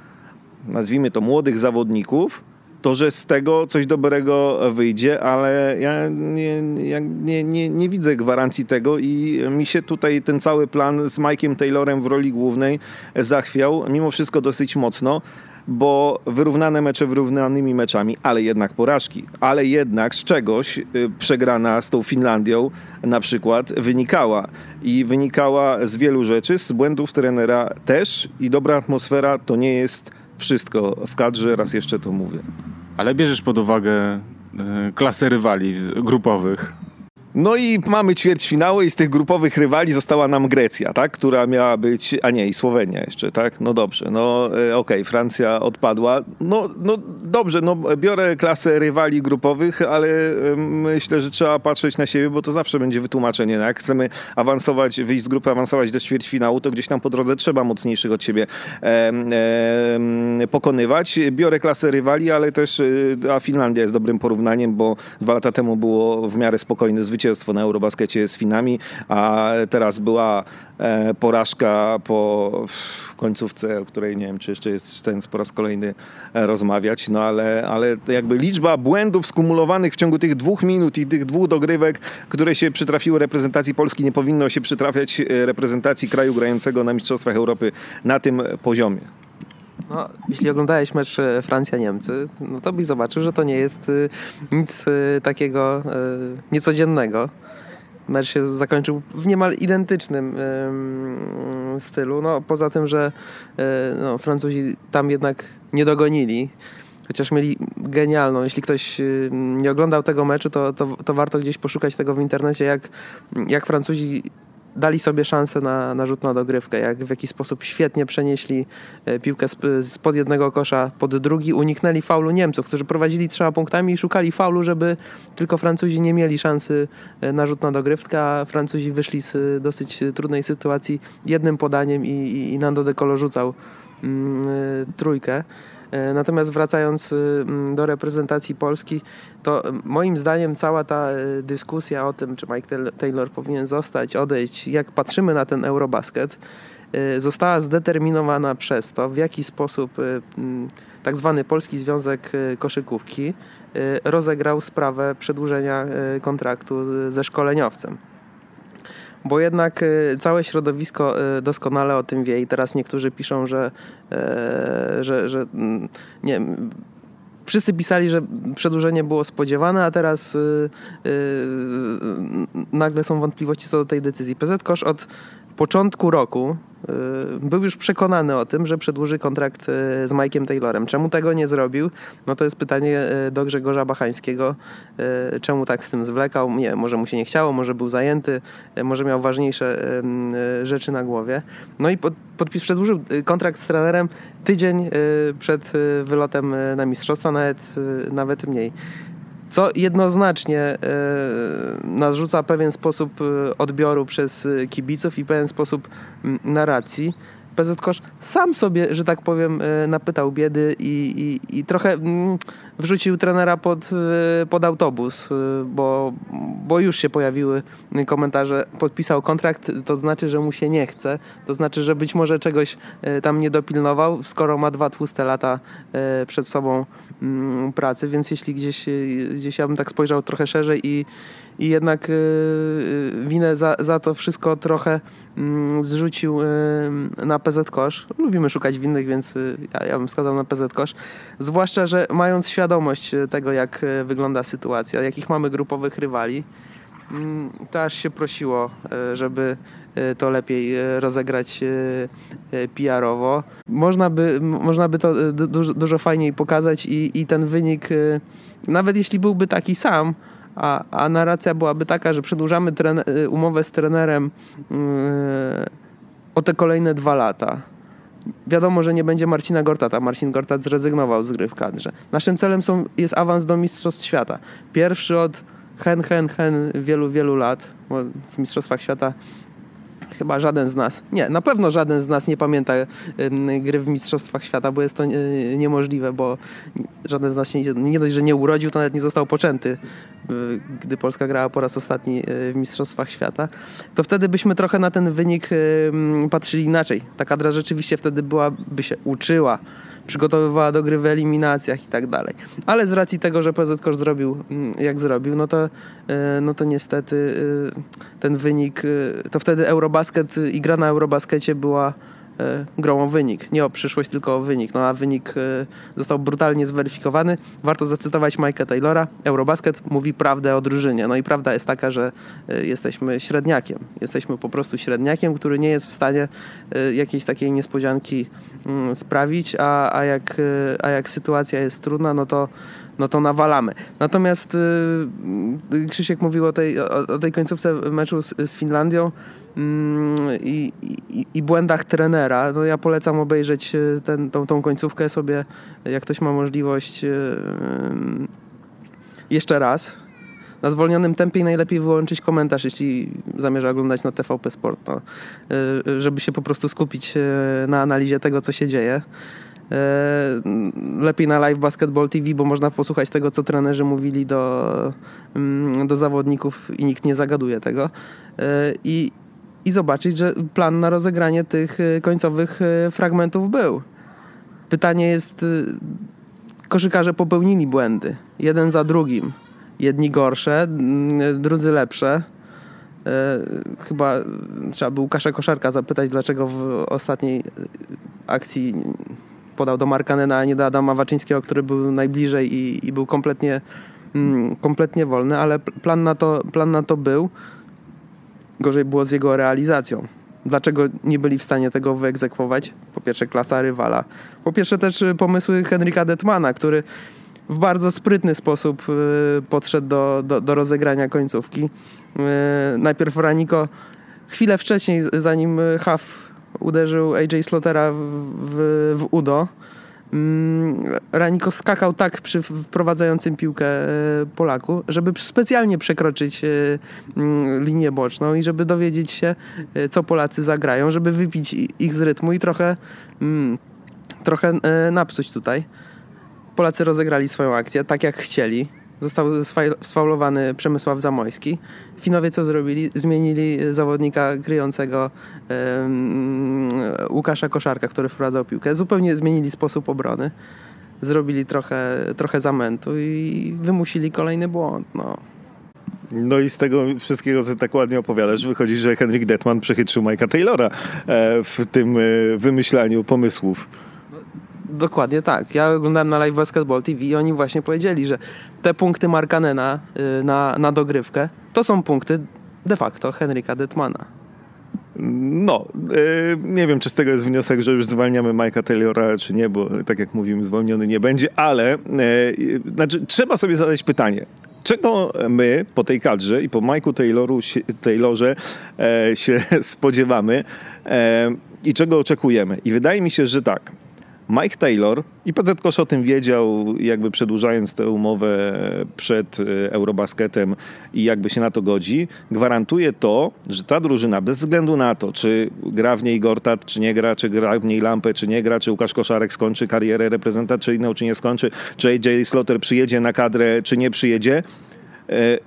B: nazwijmy to, młodych zawodników, to, że z tego coś dobrego wyjdzie, ale ja nie, nie, nie, nie widzę gwarancji tego i mi się tutaj ten cały plan z Mike'iem Taylorem w roli głównej zachwiał mimo wszystko dosyć mocno bo wyrównane mecze wyrównanymi meczami, ale jednak porażki. Ale jednak z czegoś y, przegrana z tą Finlandią na przykład wynikała. I wynikała z wielu rzeczy, z błędów trenera też i dobra atmosfera to nie jest wszystko w kadrze, raz jeszcze to mówię.
A: Ale bierzesz pod uwagę y, klasę rywali grupowych.
B: No i mamy ćwierćfinały i z tych grupowych rywali została nam Grecja, tak? Która miała być, a nie, i Słowenia jeszcze, tak? No dobrze, no e, okej, okay, Francja odpadła. No, no dobrze, no biorę klasę rywali grupowych, ale myślę, że trzeba patrzeć na siebie, bo to zawsze będzie wytłumaczenie. No? Jak chcemy awansować, wyjść z grupy, awansować do ćwierćfinału, to gdzieś tam po drodze trzeba mocniejszych od siebie e, e, pokonywać. Biorę klasę rywali, ale też, e, a Finlandia jest dobrym porównaniem, bo dwa lata temu było w miarę spokojne zwycięstwo zwycięstwo na Eurobaskecie z Finami, a teraz była e, porażka po końcówce, o której nie wiem, czy jeszcze jest sens po raz kolejny e, rozmawiać, no ale, ale jakby liczba błędów skumulowanych w ciągu tych dwóch minut i tych dwóch dogrywek, które się przytrafiły reprezentacji Polski, nie powinno się przytrafiać e, reprezentacji kraju grającego na Mistrzostwach Europy na tym poziomie.
C: No, jeśli oglądałeś mecz Francja-Niemcy, no to byś zobaczył, że to nie jest nic takiego niecodziennego. Mecz się zakończył w niemal identycznym stylu. No, poza tym, że no, Francuzi tam jednak nie dogonili chociaż mieli genialną. Jeśli ktoś nie oglądał tego meczu, to, to, to, warto gdzieś poszukać tego w internecie, jak, jak Francuzi dali sobie szansę na, na rzut na dogrywkę, jak w jakiś sposób świetnie przenieśli e, piłkę spod jednego kosza pod drugi, uniknęli faulu Niemców, którzy prowadzili trzema punktami i szukali faulu, żeby tylko Francuzi nie mieli szansy e, na rzut na dogrywkę, a Francuzi wyszli z dosyć trudnej sytuacji jednym podaniem i, i, i Nando De Colo rzucał mm, e, trójkę. E, natomiast wracając y, do reprezentacji Polski, to moim zdaniem cała ta y, dyskusja o tym, czy Mike Taylor powinien zostać, odejść, jak patrzymy na ten Eurobasket, y, została zdeterminowana przez to, w jaki sposób tak zwany Polski Związek Koszykówki rozegrał sprawę przedłużenia kontraktu ze szkoleniowcem bo jednak y, całe środowisko y, doskonale o tym wie i teraz niektórzy piszą, że, e, że, że mm, nie wszyscy pisali, że przedłużenie było spodziewane, a teraz nagle są wątpliwości co do tej decyzji. PZ Kosz od początku roku y, był już przekonany o tym, że przedłuży kontrakt y, z Mike'em Taylorem. Czemu tego nie zrobił? No to jest pytanie y, do Grzegorza Bachańskiego. Czemu tak z tym zwlekał? Nie może mu się nie chciało, może był zajęty, może miał ważniejsze rzeczy na głowie. No i podpis przedłużył kontrakt z trenerem tydzień przed wylotem na mistrzostwa, nawet, nawet mniej co jednoznacznie e, narzuca pewien sposób e, odbioru przez e, kibiców i pewien sposób narracji. PZ Kosz sam sobie, że tak powiem, napytał biedy i, i, i trochę wrzucił trenera pod, pod autobus, bo, bo już się pojawiły komentarze, podpisał kontrakt, to znaczy, że mu się nie chce, to znaczy, że być może czegoś tam nie dopilnował, skoro ma dwa tłuste lata przed sobą Mm, pracy, więc jeśli gdzieś, gdzieś ja bym tak spojrzał trochę szerzej i, i jednak y, y, winę za, za to wszystko trochę mm, zrzucił y, na PZ Kosz. Lubimy szukać winnych, więc ja, ja bym wskazał na PZ Kosz. Zwłaszcza, że mając świadomość tego, jak wygląda sytuacja, jakich mamy grupowych rywali, mm, to aż się prosiło, żeby to lepiej rozegrać PR-owo. Można by, można by to dużo, dużo fajniej pokazać i, i ten wynik, nawet jeśli byłby taki sam, a, a narracja byłaby taka, że przedłużamy umowę z trenerem o te kolejne dwa lata. Wiadomo, że nie będzie Marcina Gortata. Marcin Gortat zrezygnował z gry w kadrze. Naszym celem są, jest awans do Mistrzostw Świata. Pierwszy od hen, hen, hen wielu, wielu lat. W Mistrzostwach Świata chyba żaden z nas, nie, na pewno żaden z nas nie pamięta gry w Mistrzostwach Świata, bo jest to niemożliwe, bo żaden z nas się nie, dość, że nie urodził, to nawet nie został poczęty, gdy Polska grała po raz ostatni w Mistrzostwach Świata. To wtedy byśmy trochę na ten wynik patrzyli inaczej. Ta kadra rzeczywiście wtedy byłaby się uczyła przygotowywała do gry w eliminacjach i tak dalej. Ale z racji tego, że PZ zrobił mm, jak zrobił, no to, e, no to niestety e, ten wynik, e, to wtedy Eurobasket i gra na Eurobaskecie była grą o wynik. Nie o przyszłość, tylko o wynik. No a wynik e, został brutalnie zweryfikowany. Warto zacytować Mike'a Taylora. Eurobasket mówi prawdę o drużynie. No i prawda jest taka, że e, jesteśmy średniakiem. Jesteśmy po prostu średniakiem, który nie jest w stanie jakiejś takiej niespodzianki mm, sprawić, a, a, jak, a jak sytuacja jest trudna, no to no to nawalamy. Natomiast Krzysiek mówił o tej, o, o tej końcówce meczu z, z Finlandią. Mm, i, błędach trenera. No ja polecam obejrzeć e, ten, tą, tą końcówkę sobie, jak ktoś ma możliwość mm, jeszcze raz. Na zwolnionym tempie najlepiej wyłączyć komentarz, jeśli zamierza oglądać na TVP Sport, no, żeby się po prostu skupić na analizie tego, co się dzieje. Lepiej na Live Basketball TV, bo można posłuchać tego, co trenerzy mówili do, mm, do zawodników i nikt nie zagaduje tego. I, i zobaczyć, że plan na rozegranie tych y, końcowych fragmentów był. Pytanie jest, koszykarze popełnili błędy, jeden za drugim. Jedni gorsze, mm, drudzy lepsze. Chyba trzeba by Łukasza Koszarka zapytać, dlaczego w ostatniej akcji podał do Markanena, a nie do Adama Waczyńskiego, który był najbliżej i, i był kompletnie, mm, kompletnie wolny, ale plan na to, plan na to był gorzej było z jego realizacją. Dlaczego nie byli w stanie tego wyegzekwować? Po pierwsze klasa rywala. Po pierwsze też y, pomysły Henryka Detmana, który w bardzo sprytny sposób y, podszedł do, do, do rozegrania końcówki. Y, najpierw Raniko chwilę wcześniej, zanim Huff uderzył AJ Slotera w, w, udo, Mm, Raniko skakał tak przy wprowadzającym piłkę e, Polaku, żeby specjalnie przekroczyć e, mm, linię boczną i żeby dowiedzieć się, e, co Polacy zagrają, żeby wypić ich z rytmu i trochę, mm, trochę napsuć tutaj. Polacy rozegrali swoją akcję tak, jak chcieli. Został sfaulowany Przemysław Zamojski. Finowie co zrobili? Zmienili zawodnika kryjącego Łukasza Koszarka, który wprowadzał piłkę. Zupełnie zmienili sposób obrony. Zrobili trochę, trochę zamętu i wymusili kolejny błąd. No.
B: No i z tego wszystkiego, co tak ładnie opowiadasz, wychodzi, że Henryk Detman przechytrzył Mike'a Taylora e, w tym e, wymyślaniu pomysłów.
C: Dokładnie tak. Ja oglądałem na Live Basketball TV i oni właśnie powiedzieli, że te punkty Markanena y, na, na dogrywkę to są punkty de facto Henryka Detmana.
B: No, yy, nie wiem, czy z tego jest wniosek, że już zwalniamy Mike'a Taylora, czy nie, bo tak jak mówimy, zwolniony nie będzie, ale yy, znaczy, trzeba sobie zadać pytanie. Czego my po tej kadrze i po Mike'u Tayloru, Taylorze e, się spodziewamy e, i czego oczekujemy? I wydaje mi się, że tak. Mike Taylor i PZ Kosz o tym wiedział, jakby przedłużając tę umowę przed e, Eurobasketem i jakby się na to godzi, gwarantuje to, że ta drużyna bez względu na to, czy gra w niej Gortat, czy nie gra, czy gra w niej Lampę, czy nie gra, czy Łukasz Koszarek skończy karierę reprezentacyjną, czy nie skończy, czy AJ Slaughter przyjedzie na kadrę, czy nie przyjedzie, e,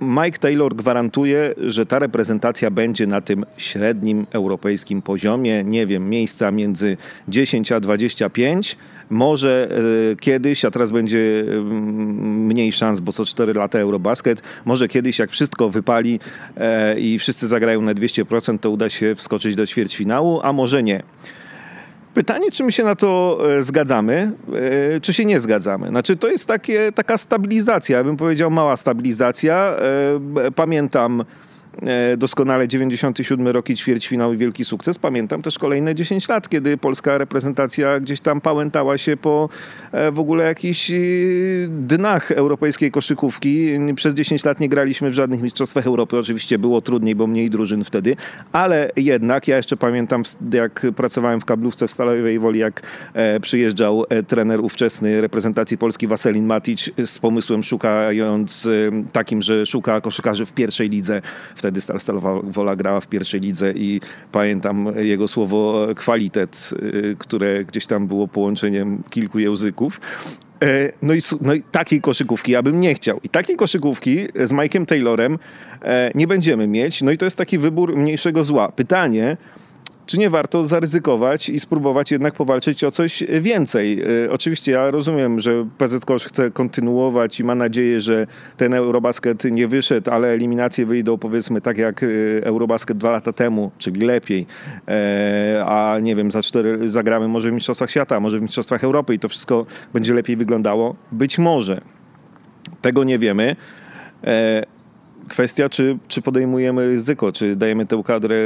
B: Mike Taylor gwarantuje, że ta reprezentacja będzie na tym średnim europejskim poziomie, nie wiem, miejsca między 10 a 25. Może e, kiedyś, a teraz będzie mm, mniej szans, bo co 4 lata Eurobasket, może kiedyś jak wszystko wypali e, i wszyscy zagrają na 200%, to uda się wskoczyć do ćwierćfinału, a może nie. Pytanie, czy my się na to e, zgadzamy, e, czy się nie zgadzamy. Znaczy, to jest takie, taka stabilizacja, ja bym powiedział mała stabilizacja. E, pamiętam doskonale 97 rok i ćwierćfinał i wielki sukces. Pamiętam też kolejne 10 lat, kiedy polska reprezentacja gdzieś tam pałętała się po e, w ogóle jakichś e, dnach europejskiej koszykówki. Przez 10 lat nie graliśmy w żadnych mistrzostwach Europy. Oczywiście było trudniej, bo mniej drużyn wtedy, ale jednak ja jeszcze pamiętam, jak pracowałem w kablówce w Stalowej Woli, jak przyjeżdżał trener ówczesny reprezentacji Polski Waselin Matic z pomysłem szukając takim, że szuka koszykarzy w pierwszej lidze. W wtedy Stal Stalowa Wola grała w pierwszej lidze i pamiętam jego słowo kwalitet, które gdzieś tam było połączeniem kilku języków. E, no i, no i takiej koszykówki ja bym nie chciał. I takiej koszykówki z Mike'em Taylorem e, nie będziemy mieć. No i to jest taki wybór mniejszego zła. Pytanie, czy nie warto zaryzykować i spróbować jednak powalczyć o coś więcej. E, oczywiście ja rozumiem, że PZ Kosz chce kontynuować i ma nadzieję, że ten Eurobasket nie wyszedł, ale eliminacje wyjdą powiedzmy tak jak e, Eurobasket dwa lata temu, czyli lepiej, e, a nie wiem, za cztery zagramy może w Mistrzostwach Świata, może w Mistrzostwach Europy i to wszystko będzie lepiej wyglądało. Być może. Tego nie wiemy. Kwestia, czy, czy podejmujemy ryzyko, czy dajemy tę kadrę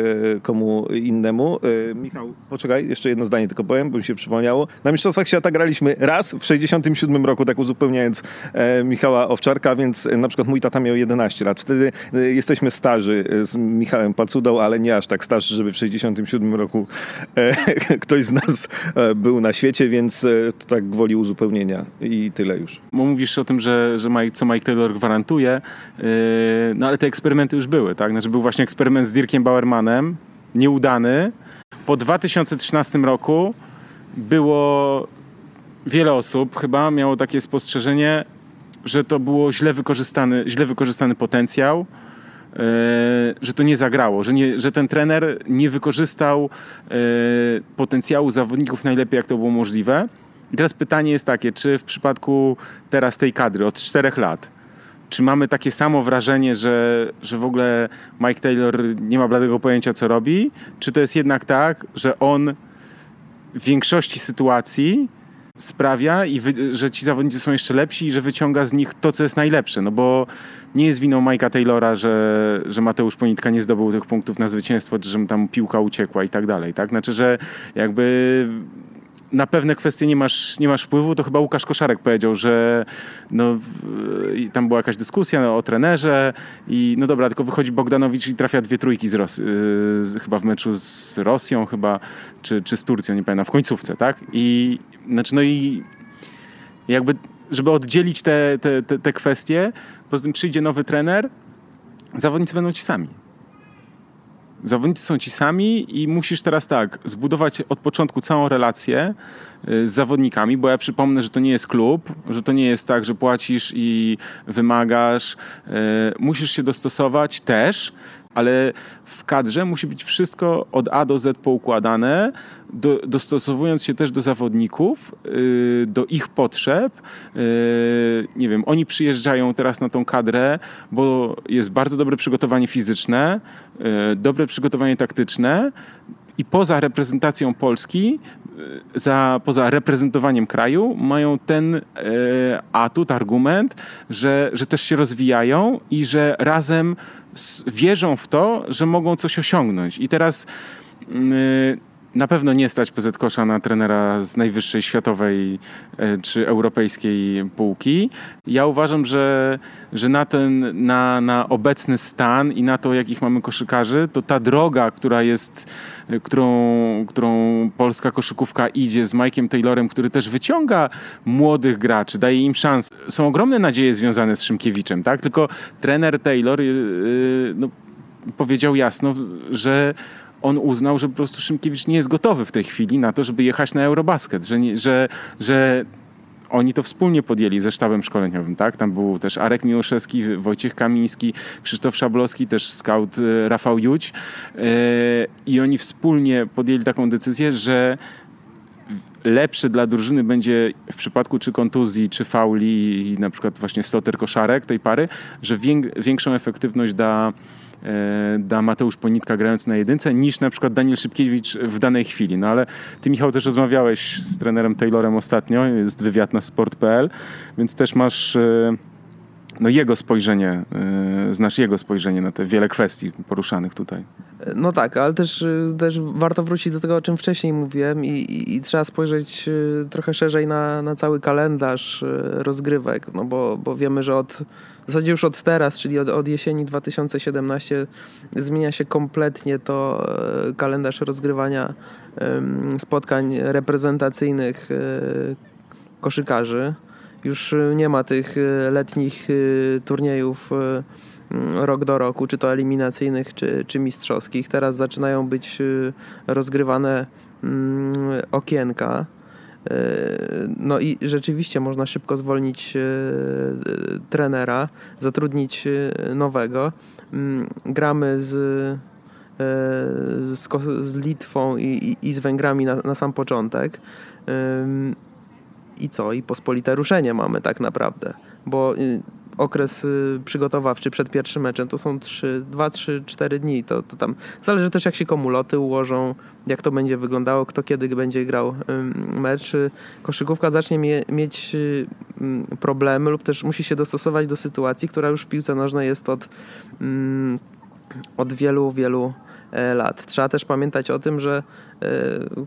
B: komu innemu. E, Michał, poczekaj, jeszcze jedno zdanie tylko powiem, bo mi się przypomniało. Na Mistrzostwach Świata graliśmy raz w 67 roku, tak uzupełniając e, Michała Owczarka, więc na przykład mój tata miał 11 lat. Wtedy e, jesteśmy starzy z Michałem Pacudą, ale nie aż tak starzy, żeby w 67 roku ktoś z nas był na świecie, więc to tak gwoli uzupełnienia i tyle już.
A: Bo mówisz o tym, że, że Mike, co Mike Taylor gwarantuje, no ale te eksperymenty już były, tak? Znaczy był właśnie eksperyment z Dirkiem Bauermanem, nieudany. Po 2013 roku było wiele osób chyba miało takie spostrzeżenie, że to było źle wykorzystany, źle wykorzystany potencjał, yy, że to nie zagrało, że, nie, że ten trener nie wykorzystał yy, potencjału zawodników najlepiej, jak to było możliwe. I teraz pytanie jest takie, czy w przypadku teraz tej kadry od czterech lat, czy mamy takie samo wrażenie, że, że w ogóle Mike Taylor nie ma bladego pojęcia, co robi? Czy to jest jednak tak, że on w większości sytuacji sprawia, i wy, że ci zawodnicy są jeszcze lepsi i że wyciąga z nich to, co jest najlepsze? No bo nie jest winą Mike'a Taylora, że, że Mateusz Ponitka nie zdobył tych punktów na zwycięstwo, czy że mu tam piłka uciekła i tak dalej, tak? Znaczy, że jakby na pewne kwestie nie masz, nie masz wpływu, to chyba Łukasz Koszarek powiedział, że no, w, tam była jakaś dyskusja no, o trenerze i no dobra, tylko wychodzi Bogdanowicz i trafia dwie trójki z Ros- yy, chyba w meczu z Rosją chyba, czy, czy z Turcją, nie pamiętam, w końcówce, tak? I znaczy no i jakby, żeby oddzielić te, te, te, te kwestie, poza tym przyjdzie nowy trener, zawodnicy będą ci sami zawodnicy są ci sami i musisz teraz tak, zbudować od początku całą relację y, z zawodnikami, bo ja przypomnę, że to nie jest klub, że to nie jest tak, że płacisz i wymagasz. Y, musisz się dostosować też, ale w kadrze musi być wszystko od A do Z poukładane, do, dostosowując się też do zawodników, yy, do ich potrzeb. Yy, nie wiem, oni przyjeżdżają teraz na tą kadrę, bo jest bardzo dobre przygotowanie fizyczne, yy, dobre przygotowanie taktyczne i poza reprezentacją Polski, y, za, poza reprezentowaniem kraju, mają ten e, atut, argument, że, że też się rozwijają i że razem wierzą w to, że mogą coś osiągnąć. I teraz y, na pewno nie stać PZ Kosza na trenera z najwyższej światowej e, czy europejskiej półki. Ja uważam, że, że na, ten, na, na obecny stan i na to, jakich mamy koszykarzy, to ta droga, która jest, e, którą, którą polska koszykówka idzie z Mike'iem Taylorem, który też wyciąga młodych graczy, daje im szansę. Są ogromne nadzieje związane z Szymkiewiczem, tak? Tylko trener Taylor yy, no, powiedział jasno, że on uznał, że po prostu Szymkiewicz nie jest gotowy w tej chwili na to, żeby jechać na Eurobasket, że, nie, że, że oni to wspólnie podjęli ze sztabem szkoleniowym, tak? Tam był też Arek Miłoszewski, Wojciech Kamiński, Krzysztof Szablowski, też scout e, Rafał Juć e, i oni wspólnie podjęli taką decyzję, że lepszy dla drużyny będzie w przypadku czy kontuzji, czy fauli, na przykład właśnie stoter koszarek tej pary, że większą efektywność da da Mateusz Ponitka grając na jedynce, niż na przykład Daniel Szybkiewicz w danej chwili. No ale ty, Michał, też rozmawiałeś z trenerem Taylorem ostatnio, jest wywiad na sport.pl, więc też masz e, no, jego spojrzenie, e, znasz jego spojrzenie na te wiele kwestii poruszanych tutaj.
C: No tak, ale też, też warto wrócić do tego, o czym wcześniej mówiłem i, i, i trzeba spojrzeć trochę szerzej na, na cały kalendarz rozgrywek, no bo, bo wiemy, że od w zasadzie już od teraz, czyli od, od jesieni 2017 zmienia się kompletnie to e, kalendarz rozgrywania spotkań reprezentacyjnych e, koszykarzy już nie ma tych letnich turniejów rok do roku, czy to eliminacyjnych, czy, czy mistrzowskich. Teraz zaczynają być rozgrywane okienka. No i rzeczywiście można szybko zwolnić trenera, zatrudnić nowego. Mm, gramy z, z, z Litwą i, i, i, z Węgrami na, na sam początek. I co? I pospolite ruszenie mamy tak naprawdę, bo y, okres y, przygotowawczy przed pierwszym meczem to są 3, 2, 3, 4 dni. To, to tam zależy też jak się komu loty ułożą, jak to będzie wyglądało, kto kiedy będzie grał mecz. Koszykówka zacznie mie mieć y, problemy lub też musi się dostosować do sytuacji, która już w piłce nożnej jest od, od wielu, wielu lat. Trzeba też pamiętać o tym, że e,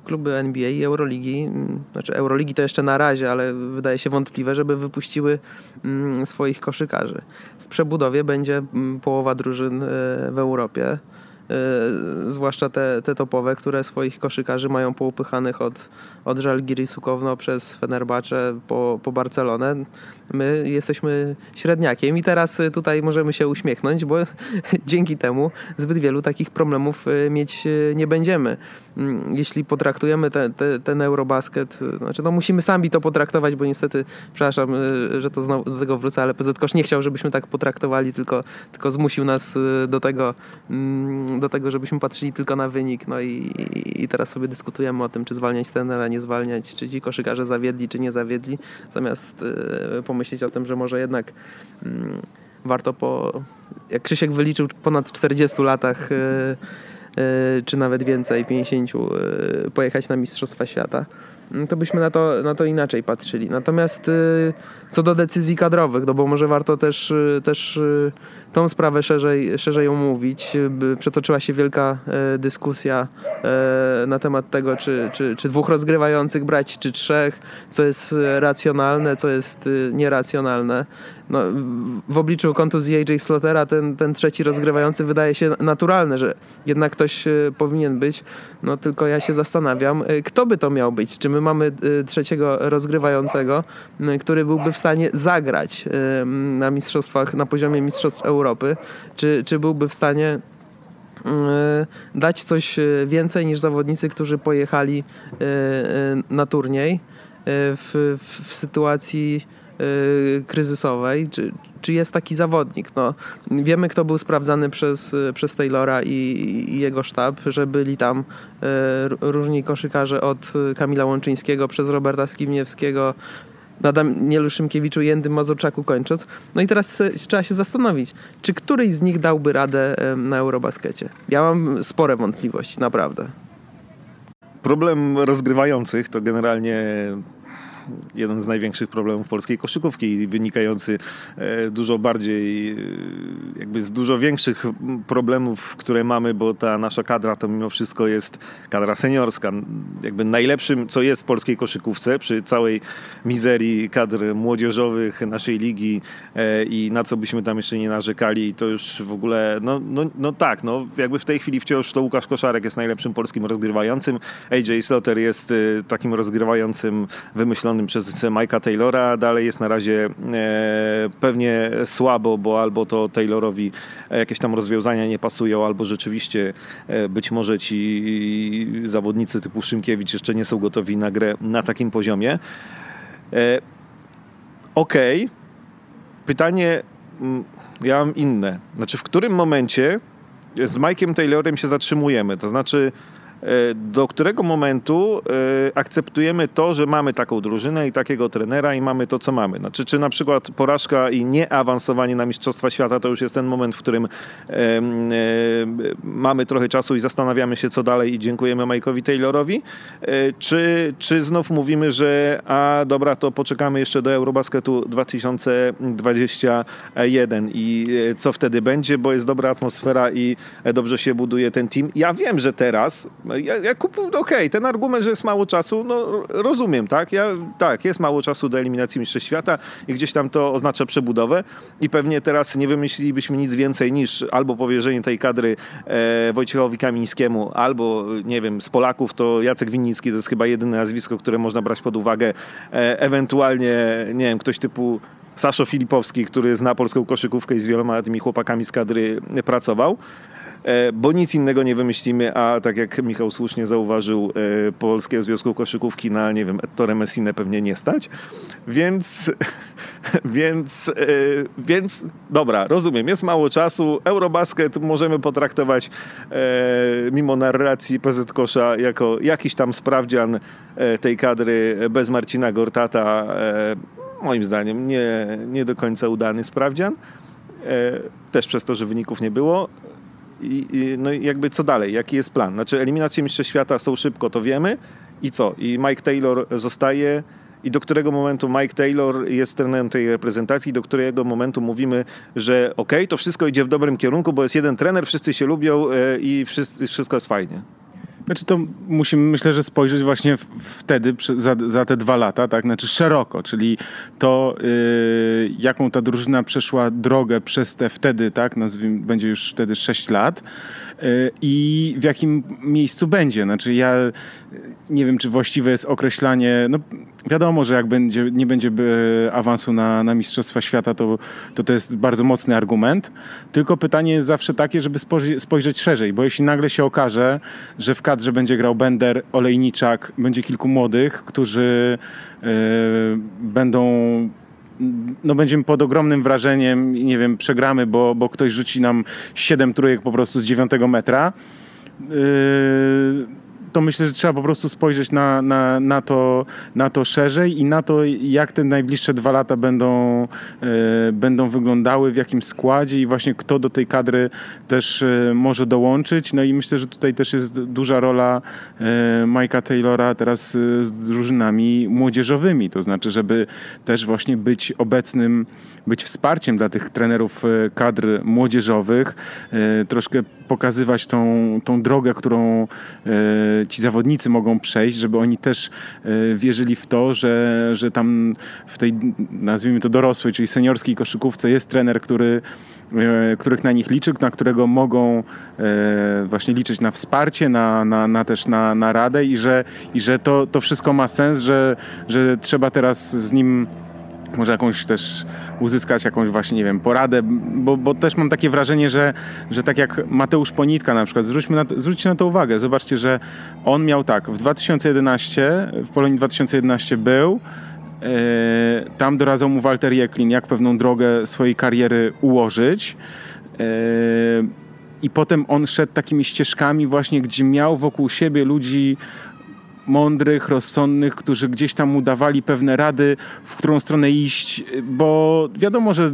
C: kluby NBA i Euroligi, znaczy Euroligi to jeszcze na razie, ale wydaje się wątpliwe, żeby wypuściły swoich koszykarzy. W przebudowie będzie połowa drużyn e, w Europie. Zwłaszcza te, te topowe, które swoich koszykarzy mają poupychanych od, od Żalgiri Sukowno przez Fenerbahce po, po Barcelonę my jesteśmy średniakiem i teraz y, tutaj możemy się uśmiechnąć, bo dzięki temu zbyt wielu takich problemów y, mieć nie będziemy. Mm, jeśli potraktujemy te, te, ten Eurobasket, znaczy no musimy sami to potraktować, bo niestety, przepraszam, że to znowu do tego wrócę, ale PZ nie chciał, żebyśmy tak potraktowali, tylko, tylko zmusił nas do tego, mm, do tego, żebyśmy patrzyli tylko na wynik. No i, i teraz sobie dyskutujemy o tym, czy zwalniać trenera, nie zwalniać, czy ci koszykarze zawiedli, czy nie zawiedli, zamiast pomyśleć o tym, że może jednak mm, warto po, jak Krzysiek wyliczył, ponad 40 latach, y, y, czy nawet więcej, 50, y, pojechać na Mistrzostwa Świata. Mm, to byśmy na to, na to inaczej patrzyli. Natomiast y, co do decyzji kadrowych, no bo może warto też, y, też y, tą sprawę szerzej, szerzej omówić. Przetoczyła się wielka dyskusja na temat tego, czy, czy, czy dwóch rozgrywających brać, czy trzech, co jest racjonalne, co jest nieracjonalne no, w obliczu kontuzji AJ Slotera ten, ten trzeci rozgrywający wydaje się naturalny, że jednak ktoś e, powinien być. No tylko ja się zastanawiam, e, kto by to miał być? Czy my mamy e, trzeciego rozgrywającego, który byłby w stanie zagrać na mistrzostwach, na poziomie mistrzostw Europy? Czy, czy byłby w stanie dać coś więcej niż zawodnicy, którzy pojechali na turniej w, w, w sytuacji kryzysowej, czy, czy jest taki zawodnik. No, wiemy, kto był sprawdzany przez, przez Taylora i, i jego sztab, że byli tam y, różni koszykarze od Kamila Łączyńskiego przez Roberta Skimniewskiego, na Danielu Szymkiewiczu i Jędym Mazurczaku kończąc. No i teraz trzeba się zastanowić, czy któryś z nich dałby radę na Eurobaskecie. Ja mam spore wątpliwości, naprawdę.
B: Problem rozgrywających to generalnie jeden z największych problemów polskiej koszykówki, wynikający e, dużo bardziej, e, jakby z dużo większych problemów, które mamy, bo ta nasza kadra to mimo wszystko jest kadra seniorska. Jakby najlepszym, co jest w polskiej koszykówce, przy całej mizerii kadr młodzieżowych naszej ligi e, i na co byśmy tam jeszcze nie narzekali, to już w ogóle, no, no, no tak, no jakby w tej chwili wciąż to Łukasz Koszarek jest najlepszym polskim rozgrywającym, AJ Slaughter jest takim rozgrywającym wymyślonym przez Mike'a Taylora. Dalej jest na razie e, pewnie słabo, bo albo to Taylorowi jakieś tam rozwiązania nie pasują, albo rzeczywiście e, być może ci zawodnicy typu Szymkiewicz jeszcze nie są gotowi na grę na takim poziomie. E, okej. Okay. Pytanie mm, ja mam inne. Znaczy, w którym momencie z Mike'iem Taylorem się zatrzymujemy? To znaczy, E, do którego momentu e, akceptujemy to, że mamy taką drużynę i takiego trenera i mamy to, co mamy. Znaczy, czy na przykład porażka i nieawansowanie na Mistrzostwa Świata to już jest ten moment, w którym e, mamy trochę czasu i zastanawiamy się, co dalej i dziękujemy Mike'owi Taylorowi, czy, czy znów mówimy, że a dobra, to poczekamy jeszcze do Eurobasketu 2021 i co wtedy będzie, bo jest dobra atmosfera i dobrze się buduje ten team. Ja wiem, że teraz Ja, ja kupuję, okej, okay, ten argument, że jest mało czasu, no rozumiem, tak? Ja, tak, jest mało czasu do eliminacji Mistrzostw Świata i gdzieś tam to oznacza przebudowę i pewnie teraz nie wymyślilibyśmy nic więcej niż albo powierzenie tej kadry e, Wojciechowi Kamińskiemu, albo, nie wiem, z Polaków to Jacek Winnicki, to jest chyba jedyne nazwisko, które można brać pod uwagę, e, ewentualnie, nie wiem, ktoś typu Saszo Filipowski, który zna polską koszykówkę i z wieloma tymi chłopakami z kadry pracował. E, bo nic innego nie wymyślimy, a tak jak Michał słusznie zauważył, e, Polskiego Związku Koszykówki na, nie wiem, Ettore Messinę pewnie nie stać, więc, więc, e, więc dobra, rozumiem, jest mało czasu, Eurobasket możemy potraktować mimo narracji PZ Kosza jako jakiś tam sprawdzian tej kadry bez Marcina Gortata, moim zdaniem nie, nie do końca udany sprawdzian, też przez to, że wyników nie było. I, i, no jakby co dalej? Jaki jest plan? Znaczy eliminacje Mistrzostw Świata są szybko, to wiemy. I co? I Mike Taylor zostaje i do którego momentu Mike Taylor jest trenerem tej reprezentacji, do którego momentu mówimy, że okej, okay, to wszystko idzie w dobrym kierunku, bo jest jeden trener, wszyscy się lubią e, i wszystko jest fajnie.
A: Znaczy to musimy myślę, że spojrzeć właśnie wtedy za, za te dwa lata, tak? Znaczy szeroko, czyli to yy, jaką ta drużyna przeszła drogę przez te wtedy, tak? Nazwijmy, będzie już wtedy 6 lat yy, i w jakim miejscu będzie. Znaczy ja nie wiem, czy właściwe jest określanie, no wiadomo, że jak będzie, nie będzie awansu na, na Mistrzostwa Świata, to, to to jest bardzo mocny argument. Tylko pytanie jest zawsze takie, żeby spojrzeć szerzej, bo jeśli nagle się okaże, że w kadrze będzie grał Bender, Olejniczak, będzie kilku młodych, którzy yy, będą no będziemy pod ogromnym wrażeniem, nie wiem, przegramy, bo, bo ktoś rzuci nam siedem trójek po prostu z dziewiątego metra. Yy, to myślę, że trzeba po prostu spojrzeć na, na, na, to, na to szerzej i na to, jak te najbliższe dwa lata będą, e, będą wyglądały, w jakim składzie i właśnie kto do tej kadry też e, może dołączyć. No i myślę, że tutaj też jest duża rola Mike'a Taylora teraz z drużynami młodzieżowymi, to znaczy, żeby też właśnie być obecnym, być wsparciem dla tych trenerów kadr młodzieżowych, troszkę pokazywać tą, tą drogę, którą ci zawodnicy mogą przejść, żeby oni też e, wierzyli w to, że, że tam w tej, nazwijmy to dorosłej, czyli seniorskiej koszykówce jest trener, który e, których na nich liczy, na którego mogą e, właśnie liczyć na wsparcie, na, na, na też na, na radę i że, i że to, to wszystko ma sens, że, że trzeba teraz z nim może jakąś też uzyskać jakąś właśnie, nie wiem, poradę, bo, bo też mam takie wrażenie, że, że tak jak Mateusz Ponitka na przykład, zwróćmy na, zwróćcie na to uwagę, zobaczcie, że on miał tak, w 2011, w Polonii 2011 był, yy, tam doradzał mu Walter Jeklin, jak pewną drogę swojej kariery ułożyć, yy, i potem on szedł takimi ścieżkami właśnie, gdzie miał wokół siebie ludzi mądrych, rozsądnych, którzy gdzieś tam udawali pewne rady, w którą stronę iść, bo wiadomo, że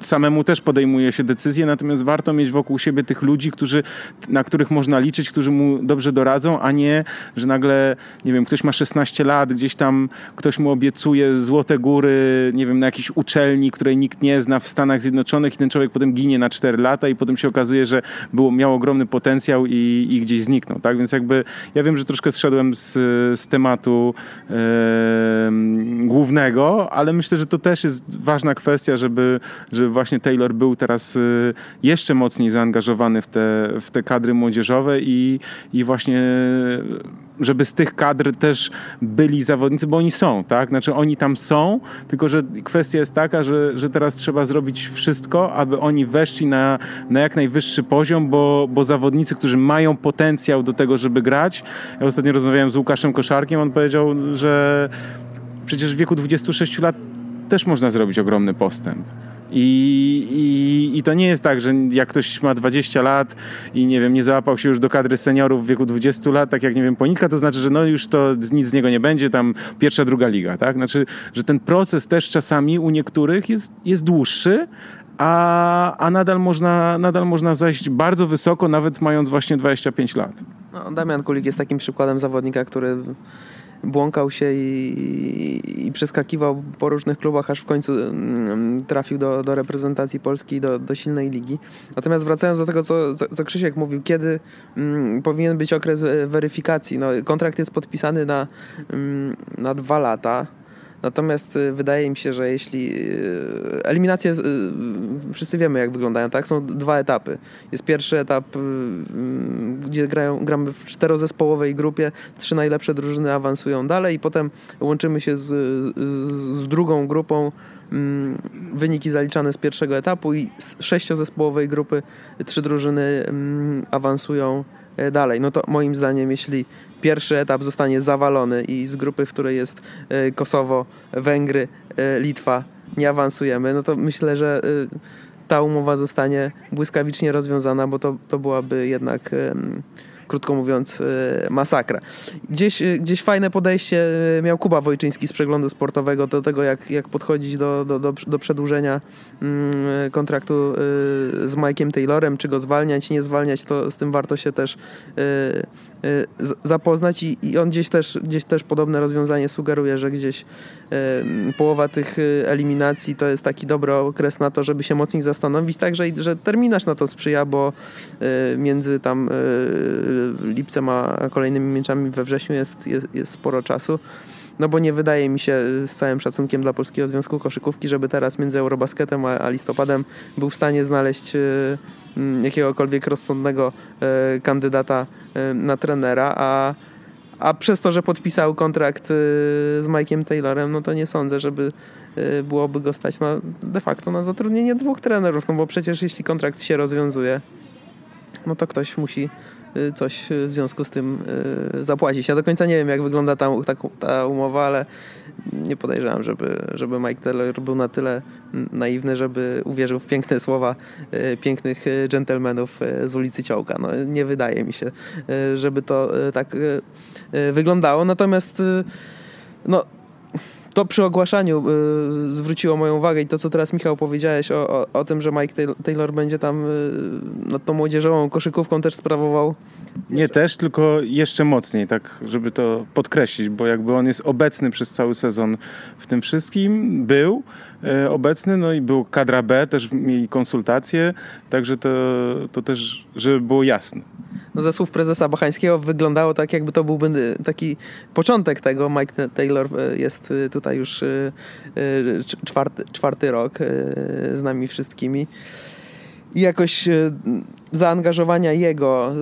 A: samemu też podejmuje się decyzje, natomiast warto mieć wokół siebie tych ludzi, którzy, na których można liczyć, którzy mu dobrze doradzą, a nie, że nagle, nie wiem, ktoś ma 16 lat, gdzieś tam ktoś mu obiecuje złote góry, nie wiem, na jakiejś uczelni, której nikt nie zna w Stanach Zjednoczonych i ten człowiek potem ginie na 4 lata i potem się okazuje, że było, miał ogromny potencjał i, i gdzieś zniknął, tak? Więc jakby ja wiem, że troszkę zszedłem z, z tematu e, głównego, ale myślę, że to też jest ważna kwestia, żeby, żeby właśnie Taylor był teraz y, jeszcze mocniej zaangażowany w te, w te kadry młodzieżowe i, i właśnie żeby z tych kadr też byli zawodnicy, bo oni są, tak? Znaczy oni tam są, tylko że kwestia jest taka, że, że teraz trzeba zrobić wszystko, aby oni weszli na, na jak najwyższy poziom, bo, bo zawodnicy, którzy mają potencjał do tego, żeby grać. Ja ostatnio rozmawiałem z Łukaszem Koszarkiem, on powiedział, że przecież w wieku 26 lat też można zrobić ogromny postęp. I, i, I to nie jest tak, że jak ktoś ma 20 lat i nie wiem, nie załapał się już do kadry seniorów w wieku 20 lat, tak jak nie wiem, Ponitka, to znaczy, że no już to nic z niego nie będzie, tam pierwsza, druga liga, tak? Znaczy, że ten proces też czasami u niektórych jest, jest dłuższy, a, a nadal, można, nadal można zajść bardzo wysoko, nawet mając właśnie 25 lat.
C: No, Damian Kulik jest takim przykładem zawodnika, który błąkał się i, i, i przeskakiwał po różnych klubach, aż w końcu mm, trafił do, do reprezentacji Polski, do, do silnej ligi. Natomiast wracając do tego, co, co Krzysiek mówił, kiedy mm, powinien być okres e, weryfikacji? No, kontrakt jest podpisany na, mm, na dwa lata. Natomiast y, wydaje mi się, że jeśli y, eliminacje, y, wszyscy wiemy jak wyglądają, tak? Są dwa etapy. Jest pierwszy etap, gdzie grają, gramy w czterozespołowej grupie, trzy najlepsze drużyny awansują dalej i potem łączymy się z, z drugą grupą, mm, wyniki zaliczane z pierwszego etapu i z sześciozespołowej grupy trzy drużyny mm, awansują dalej. No to moim zdaniem, jeśli pierwszy etap zostanie zawalony i z grupy, w której jest e, Kosowo, Węgry, e, Litwa nie awansujemy, no to myślę, że e, ta umowa zostanie błyskawicznie rozwiązana, bo to, to byłaby jednak krótko mówiąc, e, masakra. Gdzieś, e, gdzieś fajne podejście e, miał Kuba Wojczyński z przeglądu sportowego do tego, jak, jak podchodzić do, do, do, do przedłużenia mm, kontraktu z Mike'iem Taylorem, czy go zwalniać, nie zwalniać, to z tym warto się też zapoznać i, i on gdzieś też, gdzieś też podobne rozwiązanie sugeruje, że gdzieś połowa tych eliminacji to jest taki dobry okres na to, żeby się mocniej zastanowić, także że terminarz na to sprzyja, bo między tam lipcem a kolejnymi meczami we wrześniu jest, jest, jest sporo czasu. No bo nie wydaje mi się, z całym szacunkiem dla Polskiego Związku Koszykówki, żeby teraz między Eurobasketem a, a listopadem był w stanie znaleźć e, jakiegokolwiek rozsądnego e, kandydata na trenera, a, a przez to, że podpisał kontrakt z Mike'iem Taylorem, no to nie sądzę, żeby byłoby go stać na, de facto na zatrudnienie dwóch trenerów, no bo przecież jeśli kontrakt się rozwiązuje, no to ktoś musi Y, coś w związku z tym y, zapłacić. Ja do końca nie wiem, jak wygląda ta, ta, ta umowa, ale nie podejrzewam, żeby, żeby Mike Taylor był na tyle naiwny, żeby uwierzył w piękne słowa y, pięknych dżentelmenów z ulicy Ciołka. No, nie wydaje mi się, żeby to tak wyglądało. Natomiast no, to przy ogłaszaniu y, zwróciło moją uwagę i to, co teraz Michał powiedziałeś o, o, o tym, że Mike Taylor będzie tam y, nad tą młodzieżową koszykówką też sprawował.
A: Nie też, tylko jeszcze mocniej, tak, żeby to podkreślić, bo jakby on jest obecny przez cały sezon w tym wszystkim, był obecny, no i był kadra B, też mieli konsultacje, także to, to też, żeby było jasne
C: no ze słów prezesa Bachańskiego wyglądało tak, jakby to byłby taki początek tego. Mike Taylor e, jest e, tutaj już e, czwarty, czwarty rok z nami wszystkimi. I jakoś zaangażowania jego,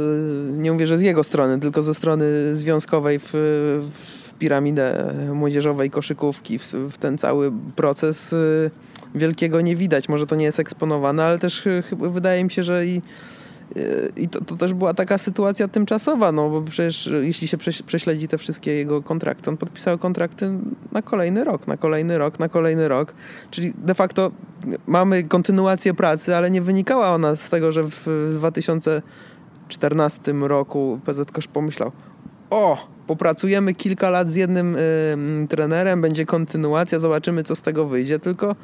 C: nie mówię, że z jego strony, tylko ze strony związkowej w, w piramidę młodzieżowej koszykówki, w, w ten cały proces wielkiego nie widać. Może to nie jest eksponowane, ale też wydaje mi się, że i i to, to, też była taka sytuacja tymczasowa, no bo przecież jeśli się prześledzi te wszystkie jego kontrakty, on podpisał kontrakty na kolejny rok, na kolejny rok, na kolejny rok. Czyli de facto mamy kontynuację pracy, ale nie wynikała ona z tego, że w 2014 roku PZ Kosz pomyślał, o, popracujemy kilka lat z jednym y, trenerem, będzie kontynuacja, zobaczymy co z tego wyjdzie, tylko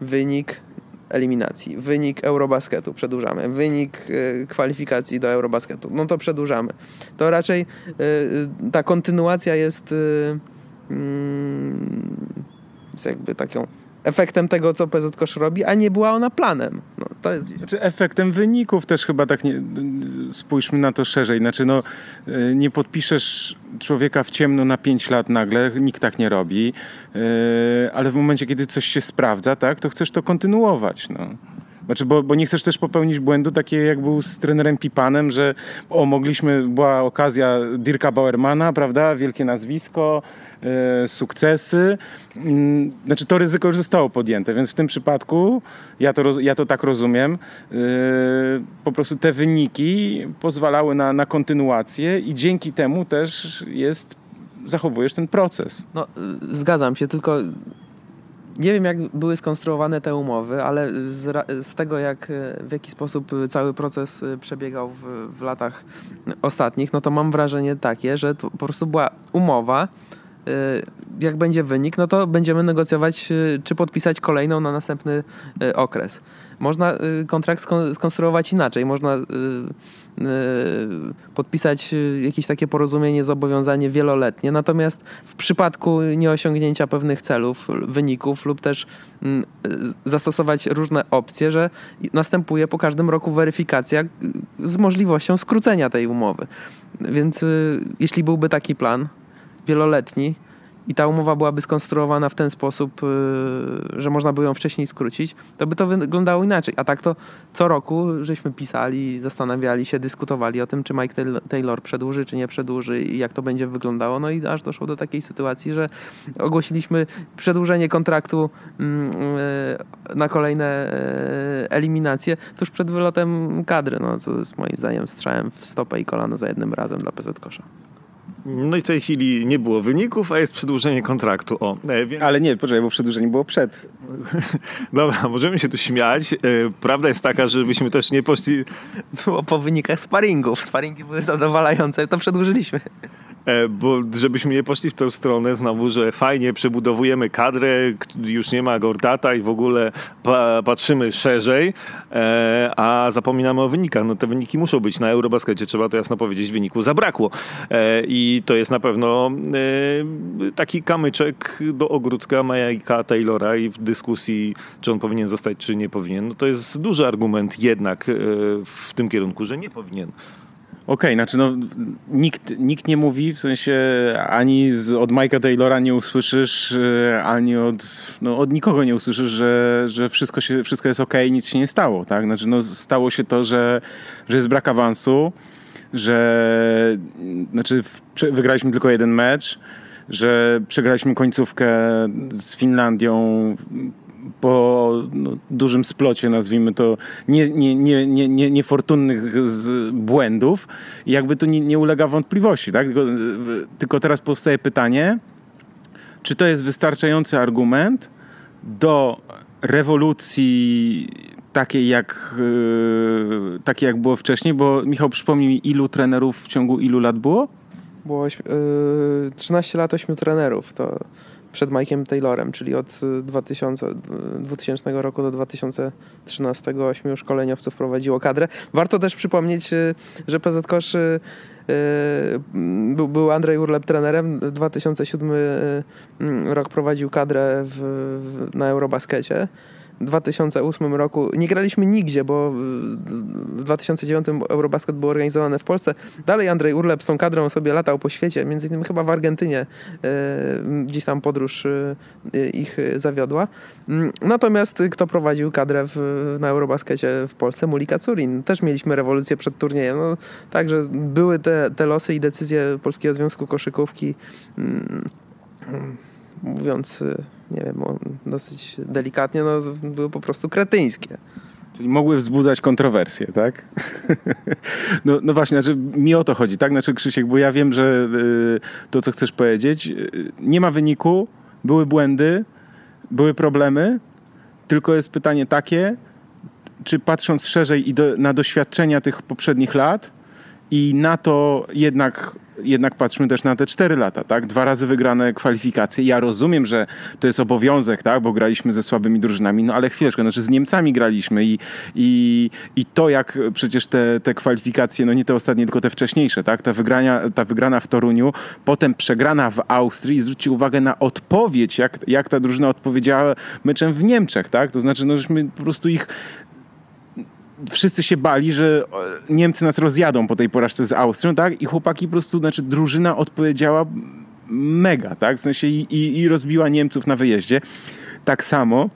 C: wynik eliminacji, wynik Eurobasketu przedłużamy, wynik y, kwalifikacji do Eurobasketu, no to przedłużamy. To raczej y, ta kontynuacja jest, y, mm, jest jakby taką efektem tego, co PZ Kosz robi, a nie była ona planem. No, to jest
A: znaczy efektem wyników też chyba tak nie, spójrzmy na to szerzej. Znaczy no, y, nie podpiszesz człowieka w ciemno na 5 lat nagle, nikt tak nie robi, yy, ale w momencie, kiedy coś się sprawdza, tak, to chcesz to kontynuować. No. Znaczy, bo, bo nie chcesz też popełnić błędu takiego jak był z trenerem Pipanem, że o, mogliśmy, była okazja Dirka Bauermana, prawda, wielkie nazwisko, sukcesy. Mm, znaczy to ryzyko już zostało podjęte, więc w tym przypadku, ja to, ja to tak rozumiem, e, po prostu te wyniki pozwalały na, na kontynuację i dzięki temu też jest, zachowujesz ten proces.
C: No, zgadzam się, tylko nie wiem, jak były skonstruowane te umowy, ale z, z, tego, jak, w jaki sposób cały proces przebiegał w, w latach ostatnich, no to mam wrażenie takie, że po prostu była umowa, y, jak będzie wynik, no to będziemy negocjować, y, czy podpisać kolejną na następny y, okres. Można y, kontrakt skonstruować inaczej. Można podpisać jakieś takie porozumienie, zobowiązanie wieloletnie. Natomiast w przypadku nieosiągnięcia pewnych celów, wyników lub też mm, zastosować różne opcje, że następuje po każdym roku weryfikacja z możliwością skrócenia tej umowy. Więc jeśli byłby taki plan wieloletni, i ta umowa byłaby skonstruowana w ten sposób, y, że można by ją wcześniej skrócić, to by to wyglądało inaczej. A tak to co roku żeśmy pisali, zastanawiali się, dyskutowali o tym, czy Mike Taylor przedłuży, czy nie przedłuży i jak to będzie wyglądało. No i aż doszło do takiej sytuacji, że ogłosiliśmy przedłużenie kontraktu mm, y, na kolejne y, eliminacje tuż przed wylotem kadry, no, co jest moim zdaniem strzałem w stopę i kolano za jednym razem dla PZ Kosza.
B: No i w tej chwili nie było wyników, a jest przedłużenie kontraktu. O,
A: e, więc... Ale nie, poczekaj, bo przedłużenie było przed.
B: Dobra, możemy się tu śmiać. E, prawda jest taka, żebyśmy też nie poszli...
C: Było po wynikach sparingów. Sparingi były zadowalające, to przedłużyliśmy.
B: E, bo żebyśmy nie poszli w tę stronę znowu, że fajnie przebudowujemy kadrę, już nie ma Gordata i w ogóle pa patrzymy szerzej, e, a zapominamy o wynikach. No te wyniki muszą być. Na Eurobaskecie trzeba to jasno powiedzieć, wyniku zabrakło. E, I to jest na pewno taki kamyczek do ogródka Majka Taylora i w dyskusji, czy on powinien zostać, czy nie powinien. No to jest duży argument jednak w tym kierunku, że nie powinien.
A: Okej, okay, znaczy no, nikt, nikt nie mówi, w sensie ani z, od Mike'a Taylora nie usłyszysz, e, ani od, no, od nikogo nie usłyszysz, że, że wszystko, się, wszystko jest okay, nic się nie stało, tak? Znaczy no, stało się to, że, że jest brak awansu, że znaczy wygraliśmy tylko jeden mecz, że przegraliśmy końcówkę z Finlandią po no, dużym splocie, nazwijmy to, nie, nie, nie, nie, nie, niefortunnych błędów, jakby to nie, nie ulega wątpliwości. Tak? Tylko, tylko teraz powstaje pytanie, czy to jest wystarczający argument do rewolucji takiej jak, yy, takiej jak było wcześniej, bo Michał przypomnij mi, ilu trenerów w ciągu ilu lat było?
C: Było yy, 13 lat, 8 trenerów. To przed Mike'em Taylorem, czyli od 2000, y, 2000 y, roku do 2013 ośmiu szkoleniowców prowadziło kadrę. Warto też przypomnieć, y, że PZ Kosz był, był Andrzej Urlep trenerem. 2007 rok prowadził kadrę w, na Eurobaskecie. 2008 roku nie graliśmy nigdzie, bo w 2009 Eurobasket był organizowany w Polsce. Dalej Andrzej Urlep z tą kadrą sobie latał po świecie, między innymi chyba w Argentynie e, gdzieś tam podróż e, ich zawiodła. Mm, natomiast kto prowadził kadrę w, na Eurobaskecie w Polsce? Mulika Curin. Też mieliśmy rewolucję przed turniejem. No, także były te, te losy i decyzje Polskiego Związku Koszykówki mm, mówiąc nie wiem, dosyć delikatnie, no, były po prostu kretyńskie.
A: Czyli mogły wzbudzać kontrowersje, tak? No, no właśnie, znaczy mi o to chodzi, tak? Znaczy Krzysiek, bo ja wiem, że y, to, co chcesz powiedzieć, y, nie ma wyniku, były błędy, były problemy, tylko jest pytanie takie, czy patrząc szerzej i do, na doświadczenia tych poprzednich lat i na to jednak jednak patrzmy też na te cztery lata, tak? Dwa razy wygrane kwalifikacje. Ja rozumiem, że to jest obowiązek, tak? Bo graliśmy ze słabymi drużynami, no ale chwileczkę, znaczy z Niemcami graliśmy i, i, i to, jak przecież te, te kwalifikacje, no nie te ostatnie, tylko te wcześniejsze, tak? Ta, wygrania, ta wygrana w Toruniu, potem przegrana w Austrii. Zwróćcie uwagę na odpowiedź, jak, jak ta drużyna odpowiedziała meczem w Niemczech, tak? To znaczy, no żeśmy po prostu ich wszyscy się bali, że Niemcy nas rozjadą po tej porażce z Austrią, tak? I chłopaki po prostu, znaczy drużyna odpowiedziała mega, tak? W sensie i, i, i rozbiła Niemców na wyjeździe. Tak samo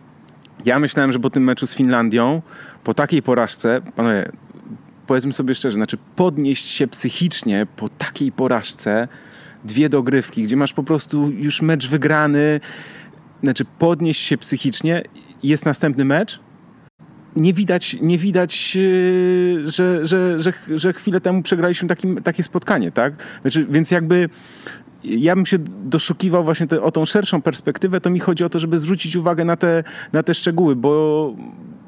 A: ja myślałem, że po tym meczu z Finlandią, po takiej porażce, panowie, powiedzmy sobie szczerze, znaczy podnieść się psychicznie po takiej porażce, dwie dogrywki, gdzie masz po prostu już mecz wygrany, znaczy podnieść się psychicznie, jest następny mecz, nie widać, nie widać e, że, że, że, że chwilę temu przegraliśmy takim, takie spotkanie, tak? Znaczy, więc jakby ja bym się doszukiwał właśnie te, o tą szerszą perspektywę, to mi chodzi o to, żeby zwrócić uwagę na te, na te szczegóły, bo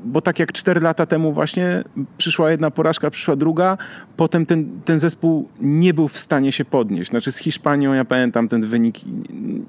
A: bo tak jak 4 lata temu właśnie przyszła jedna porażka, przyszła druga, potem ten, ten zespół nie był w stanie się podnieść. Znaczy z Hiszpanią ja pamiętam ten wynik,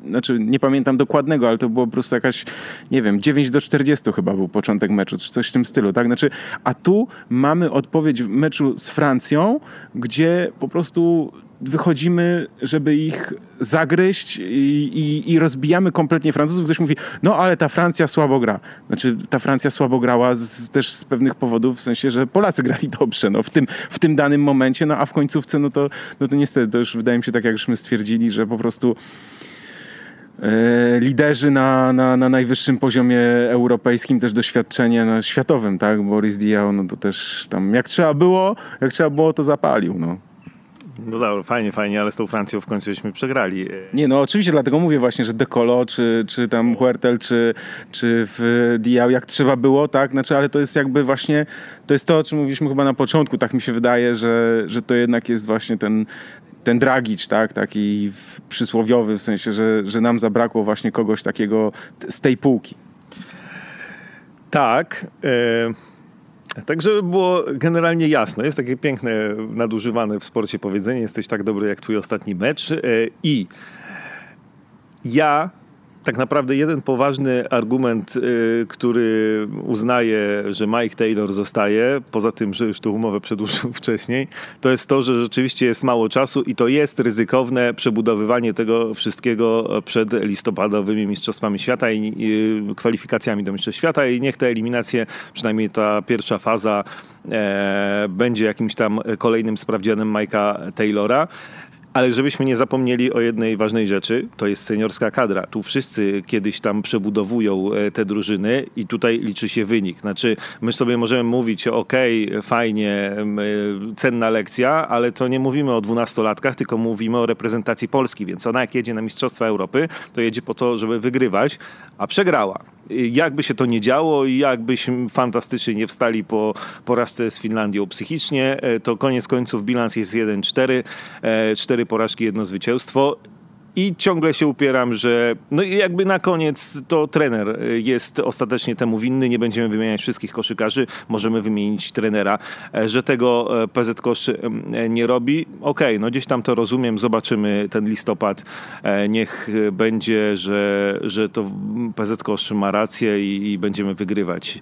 A: znaczy nie pamiętam dokładnego, ale to było po prostu jakaś, nie wiem, 9 do 40 chyba był początek meczu, czy coś w tym stylu, tak? Znaczy, a tu mamy odpowiedź w meczu z Francją, gdzie po prostu wychodzimy, żeby ich zagryźć i, i, i, rozbijamy kompletnie Francuzów. Ktoś mówi, no ale ta Francja słabo gra. Znaczy ta Francja słabo grała z, też z pewnych powodów, w sensie, że Polacy grali dobrze no, w, tym, w tym danym momencie, no a w końcówce, no to, no to niestety, to już wydaje mi się tak, jak żeśmy stwierdzili, że po prostu e, liderzy na, na, na najwyższym poziomie europejskim, też doświadczenie na światowym, tak? Boris Diaw, no to też tam jak trzeba było, jak trzeba było, to zapalił, no.
B: No dobra, fajnie, fajnie, ale z tą Francją w końcu żeśmy przegrali.
A: Nie, no oczywiście, dlatego mówię właśnie, że Decolo, czy, czy tam Huertel, czy, czy w Diał, jak trzeba było, tak? Znaczy, ale to jest jakby właśnie, to jest to, o czym mówiliśmy chyba na początku, tak mi się wydaje, że, że to jednak jest właśnie ten, ten Dragic, tak, taki przysłowiowy, w sensie, że, że nam zabrakło właśnie kogoś takiego z tej półki.
B: Tak. Y tak, żeby było generalnie jasne, jest takie piękne, nadużywane w sporcie powiedzenie, jesteś tak dobry jak twój ostatni mecz. E, i ja tak naprawdę jeden poważny argument, y, który uznaje, że Mike Taylor zostaje, poza tym, że już tę umowę przedłużył wcześniej, to jest to, że rzeczywiście jest mało czasu i to jest ryzykowne przebudowywanie tego wszystkiego przed listopadowymi Mistrzostwami Świata i kwalifikacjami do Mistrzostw Świata i niech te eliminacje, przynajmniej ta pierwsza faza, e, będzie jakimś tam kolejnym sprawdzianem Mike'a Taylora. Ale żebyśmy nie zapomnieli o jednej ważnej rzeczy, to jest seniorska kadra. Tu wszyscy kiedyś tam przebudowują e, te drużyny i tutaj liczy się wynik. Znaczy, my sobie możemy mówić, ok, fajnie, e, cenna lekcja, ale to nie mówimy o dwunastolatkach, tylko mówimy o reprezentacji Polski, więc ona jak jedzie na Mistrzostwa Europy, to jedzie po to, żeby wygrywać, a przegrała jakby się to nie działo i jakbyśmy fantastycznie nie wstali po porażce z Finlandią psychicznie, e, to koniec końców bilans jest 1-4, e, cztery porażki, jedno zwycięstwo i ciągle się upieram, że no jakby na koniec to trener jest ostatecznie temu winny. Nie będziemy wymieniać wszystkich koszykarzy, możemy wymienić trenera, e, że tego e, PZ Kosz nie robi. Okej, okay, no gdzieś tam to rozumiem, zobaczymy ten listopad. E, niech będzie, że, że to PZ Kosz ma rację i, i będziemy wygrywać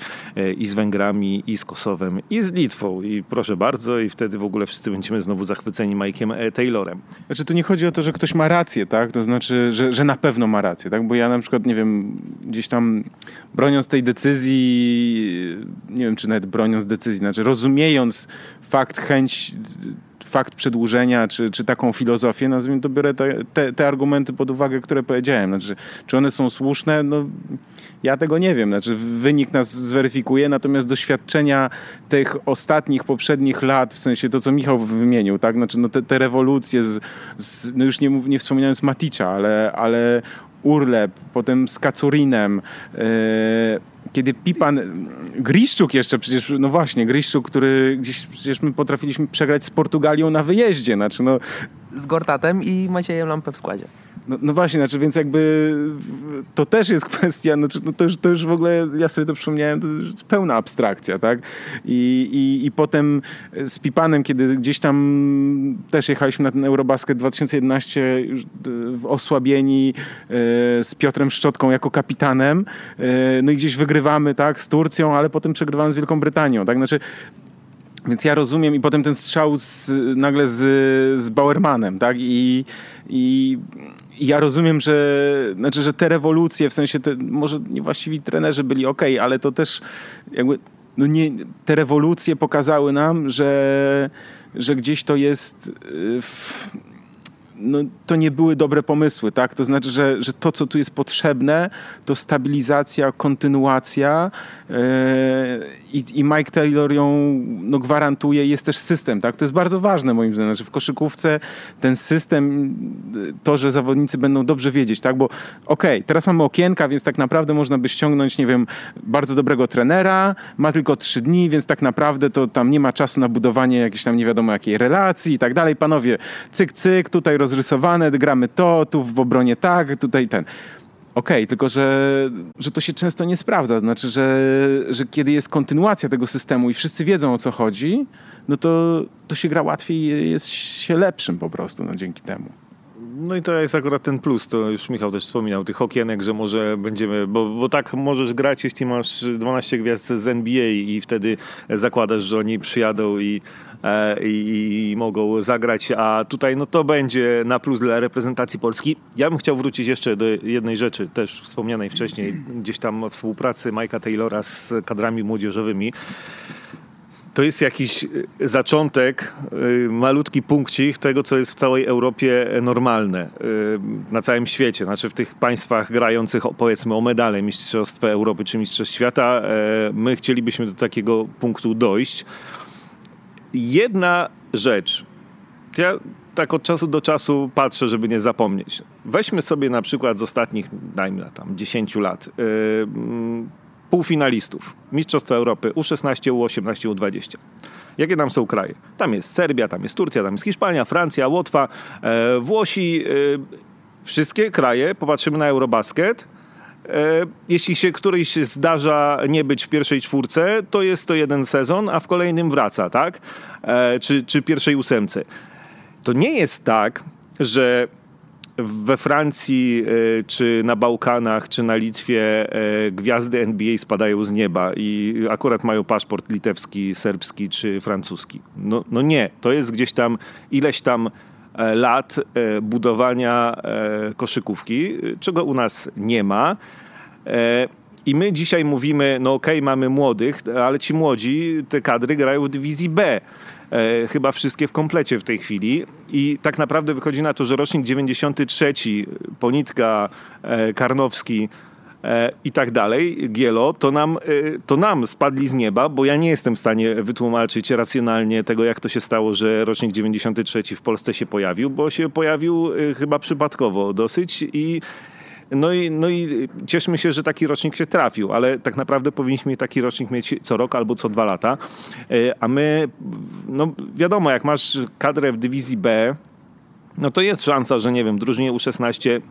B: i z Węgrami, i z Kosowem, i z Litwą. I proszę bardzo, i wtedy w ogóle wszyscy będziemy znowu zachwyceni Mike'iem Taylorem.
A: Znaczy tu nie chodzi o to, że ktoś ma rację, tak? Tak? To znaczy, że, że na pewno ma rację, tak? Bo ja na przykład, nie wiem, gdzieś tam broniąc tej decyzji, nie wiem, czy nawet broniąc decyzji, znaczy rozumiejąc fakt, chęć fakt przedłużenia, czy, czy taką filozofię, nazwijmy to, biorę te, te, te, argumenty pod uwagę, które powiedziałem. Znaczy, czy one są słuszne? No, ja tego nie wiem. Znaczy, wynik nas zweryfikuje, natomiast doświadczenia tych ostatnich, poprzednich lat, w sensie to, co Michał wymienił, tak? Znaczy, no te, te rewolucje, z, z, no już nie, nie wspominając Maticza, ale, ale Urlep, potem z Kacurinem, yy, kiedy Pipan, Griszczuk jeszcze przecież, no właśnie, Griszczuk, który gdzieś przecież my potrafiliśmy przegrać z Portugalią na wyjeździe, znaczy no...
C: Z Gortatem i Maciejem Lampę w składzie.
A: No, no, właśnie, znaczy, więc jakby to też jest kwestia, znaczy, no to, już, to już w ogóle, ja sobie to przypomniałem, to jest pełna abstrakcja, tak? I, i, i potem z Pipanem, kiedy gdzieś tam też jechaliśmy na ten Eurobasket 2011 już osłabieni e, z Piotrem Szczotką jako kapitanem, e, no i gdzieś wygrywamy, tak, z Turcją, ale potem przegrywamy z Wielką Brytanią, tak? Znaczy, więc ja rozumiem i potem ten strzał z, nagle z, z Bauermanem, tak? I, i ja rozumiem, że, znaczy, że te rewolucje, w sensie te, może niewłaściwi trenerzy byli ok, ale to też jakby no nie, te rewolucje pokazały nam, że, że gdzieś to jest y, w, no, to nie były dobre pomysły, tak? To znaczy, że, że to, co tu jest potrzebne, to stabilizacja, kontynuacja yy, i Mike Taylor ją no, gwarantuje. Jest też system, tak? To jest bardzo ważne moim zdaniem. Znaczy w koszykówce ten system, to, że zawodnicy będą dobrze wiedzieć, tak? Bo okej, okay, teraz mamy okienka, więc tak naprawdę można by ściągnąć, nie wiem, bardzo dobrego trenera, ma tylko trzy dni, więc tak naprawdę to tam nie ma czasu na budowanie jakiejś tam nie wiadomo jakiej relacji i tak dalej. Panowie, cyk, cyk, tutaj roz rozrysowane, gramy to, tu w obronie tak, tutaj ten. Okej, tylko że, że to się często nie sprawdza. Znaczy, że, że kiedy jest kontynuacja tego systemu i wszyscy wiedzą o co chodzi, no to, to się gra łatwiej i jest się lepszym po prostu no, dzięki temu.
B: No i to jest akurat ten plus, to już Michał też wspominał, tych okienek, że może będziemy, bo, bo tak możesz grać, jeśli masz 12 gwiazd z NBA i wtedy zakładasz, że oni przyjadą i, e, i, i mogą zagrać, a tutaj no to będzie na plus dla reprezentacji Polski. Ja bym chciał wrócić jeszcze do jednej rzeczy, też wspomnianej wcześniej, gdzieś tam współpracy Mike'a Taylora z kadrami młodzieżowymi to jest jakiś y, zaczątek, y, malutki punkcik tego, co jest w całej Europie normalne, y, na całym świecie, znaczy w tych państwach grających powiedzmy o medale Mistrzostwa Europy czy Mistrzostw Świata. E, my chcielibyśmy do takiego punktu dojść. Jedna rzecz, ja tak od czasu do czasu patrzę, żeby nie zapomnieć. Weźmy sobie na przykład z ostatnich, dajmy tam 10 lat, półfinalistów Mistrzostwa Europy U16, U18, U20. Jakie tam są kraje? Tam jest Serbia, tam jest Turcja, tam jest Hiszpania, Francja, Łotwa, e, Włosi. E, wszystkie kraje, popatrzymy na Eurobasket, e, jeśli się któryś zdarza nie być w pierwszej czwórce, to jest to jeden sezon, a w kolejnym wraca, tak? E, czy, czy pierwszej ósemce. To nie jest tak, że we Francji, e, czy na Bałkanach, czy na Litwie e, gwiazdy NBA spadają z nieba i akurat mają paszport litewski, serbski czy francuski. No, no nie, to jest gdzieś tam ileś tam e, lat budowania koszykówki, czego u nas nie ma. I my dzisiaj mówimy, no okej, okay, mamy młodych, ale ci młodzi, te kadry grają w dywizji B. E, chyba wszystkie w komplecie w tej chwili. I tak naprawdę wychodzi na to, że rocznik 93, Ponitka, e, Karnowski, e, i tak dalej, Gielo, to nam, to nam spadli z nieba, bo ja nie jestem w stanie wytłumaczyć racjonalnie tego, jak to się stało, że rocznik 93 w Polsce się pojawił, bo się pojawił chyba przypadkowo dosyć i no i, no i cieszmy się, że taki rocznik się trafił, ale tak naprawdę powinniśmy taki rocznik mieć co rok albo co dwa lata. E, a my, no wiadomo, jak masz kadrę w dywizji B, no to jest szansa, że nie wiem, drużynie U16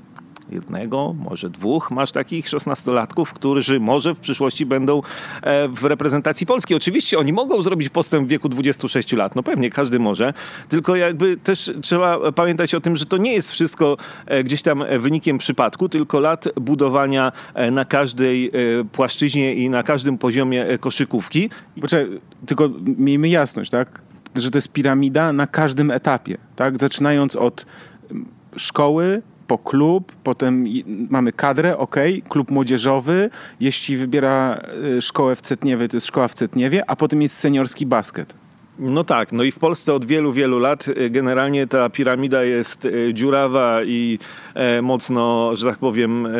B: jednego, może dwóch masz takich szesnastolatków, którzy może w przyszłości będą e, w reprezentacji Polski. Oczywiście oni mogą zrobić postęp w wieku 26 lat, no pewnie każdy może, tylko jakby też trzeba pamiętać o tym, że to nie jest wszystko e, gdzieś tam wynikiem przypadku, tylko lat budowania e, na każdej płaszczyźnie i na każdym poziomie koszykówki.
A: Poczekaj, tylko miejmy jasność, tak? Że to jest piramida na każdym etapie, tak? Zaczynając od szkoły, po klub, potem mamy kadrę, ok, klub młodzieżowy, jeśli wybiera y, szkołę w Cetniewie, to jest szkoła w Cetniewie, a potem jest seniorski basket.
B: No tak, no i w Polsce od wielu, wielu lat y, generalnie ta piramida jest y, dziurawa i e, mocno, że tak powiem, e,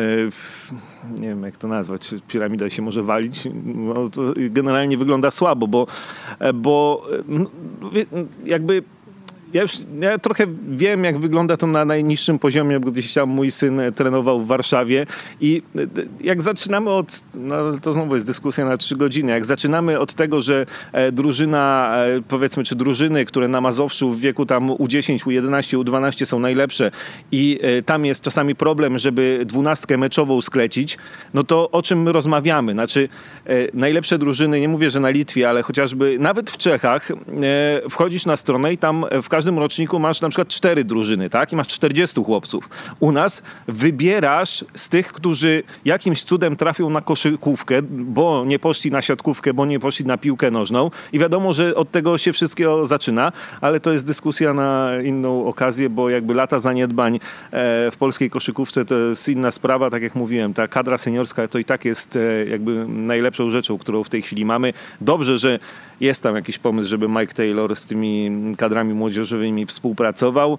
B: nie wiem jak to nazwać, piramida się może walić, no, generalnie wygląda słabo, bo, e, bo jakby ja już ja trochę wiem, jak wygląda to na najniższym poziomie, bo gdzieś tam mój syn trenował w Warszawie i e, jak zaczynamy od, no to znowu jest dyskusja na trzy godziny, jak zaczynamy od tego, że e, drużyna, e, powiedzmy, czy drużyny, które na Mazowszu w wieku tam U10, U11, U12 są najlepsze i tam jest czasami problem, żeby dwunastkę meczową sklecić, no to o czym my rozmawiamy? Znaczy, najlepsze drużyny, nie mówię, że na Litwie, ale chociażby nawet w Czechach wchodzisz na stronę i tam w każdym każdym roczniku masz na przykład cztery drużyny, tak? I masz 40 chłopców. U nas wybierasz z tych, którzy jakimś cudem trafią na koszykówkę, bo nie poszli na siatkówkę, bo nie poszli na piłkę nożną. I wiadomo, że od tego się wszystkiego zaczyna, ale to jest dyskusja na inną okazję, bo jakby lata zaniedbań e, w polskiej koszykówce to jest inna sprawa, tak jak mówiłem, ta kadra seniorska to i tak jest e, jakby najlepszą rzeczą, którą w tej chwili mamy. Dobrze, że jest tam jakiś pomysł, żeby Mike Taylor z tymi kadrami młodzieżowymi współpracował.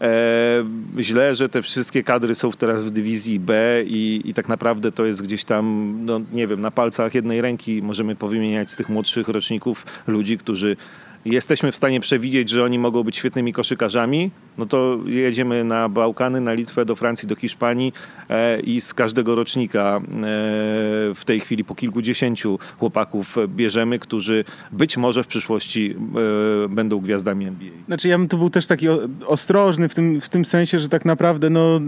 B: E, źle, że te wszystkie kadry są teraz w dywizji B i, i tak naprawdę to jest gdzieś tam, no nie wiem, na palcach jednej ręki możemy powymieniać z tych młodszych roczników ludzi, którzy jesteśmy w stanie przewidzieć, że oni mogą być świetnymi koszykarzami, no to jedziemy na Bałkany, na Litwę, do Francji, do Hiszpanii e, i z każdego rocznika e, w tej chwili po kilkudziesięciu chłopaków bierzemy, którzy być może w przyszłości e, będą gwiazdami NBA.
A: Znaczy ja bym tu był też taki ostrożny w tym, w tym sensie, że tak naprawdę no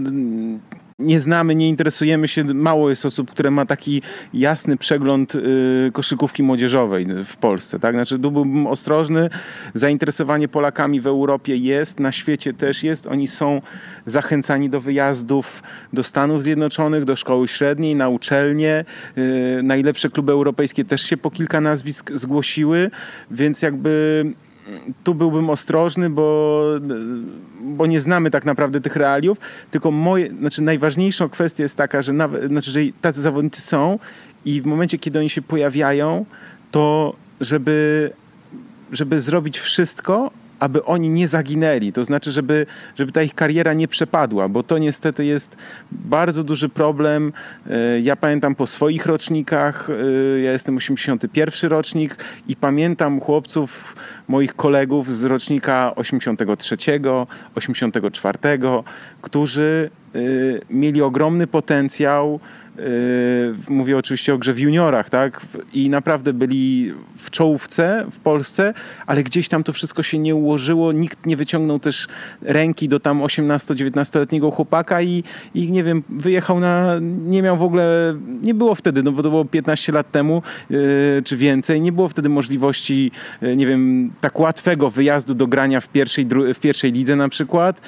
A: nie znamy, nie interesujemy się, mało jest osób, które ma taki jasny przegląd y, koszykówki młodzieżowej w Polsce. Tak? Znaczy, tu byłbym ostrożny. Zainteresowanie Polakami w Europie jest, na świecie też jest. Oni są zachęcani do wyjazdów do Stanów Zjednoczonych, do szkoły średniej, na uczelnie. Y, najlepsze kluby europejskie też się po kilka nazwisk zgłosiły, więc jakby tu byłbym ostrożny, bo, bo nie znamy tak naprawdę tych realiów, tylko moje, znaczy najważniejsza kwestia jest taka, że, nawet, znaczy, że tacy zawodnicy są i w momencie, kiedy oni się pojawiają, to żeby, żeby zrobić wszystko, aby oni nie zaginęli, to znaczy, żeby, żeby ta ich kariera nie przepadła, bo to niestety jest bardzo duży problem. E, ja pamiętam po swoich rocznikach, e, ja jestem 81 rocznik i pamiętam chłopców, moich kolegów z rocznika 83, 84, którzy e, mieli ogromny potencjał, mówię oczywiście o grze w juniorach, tak? I naprawdę byli w czołówce w Polsce, ale gdzieś tam to wszystko się nie ułożyło. Nikt nie wyciągnął też ręki do tam 18-19-letniego chłopaka i, i nie wiem, wyjechał na, nie miał w ogóle, nie było wtedy, no bo to było 15 lat temu yy, czy więcej, nie było wtedy możliwości, yy, nie wiem, tak łatwego wyjazdu do grania w pierwszej, w pierwszej lidze na przykład.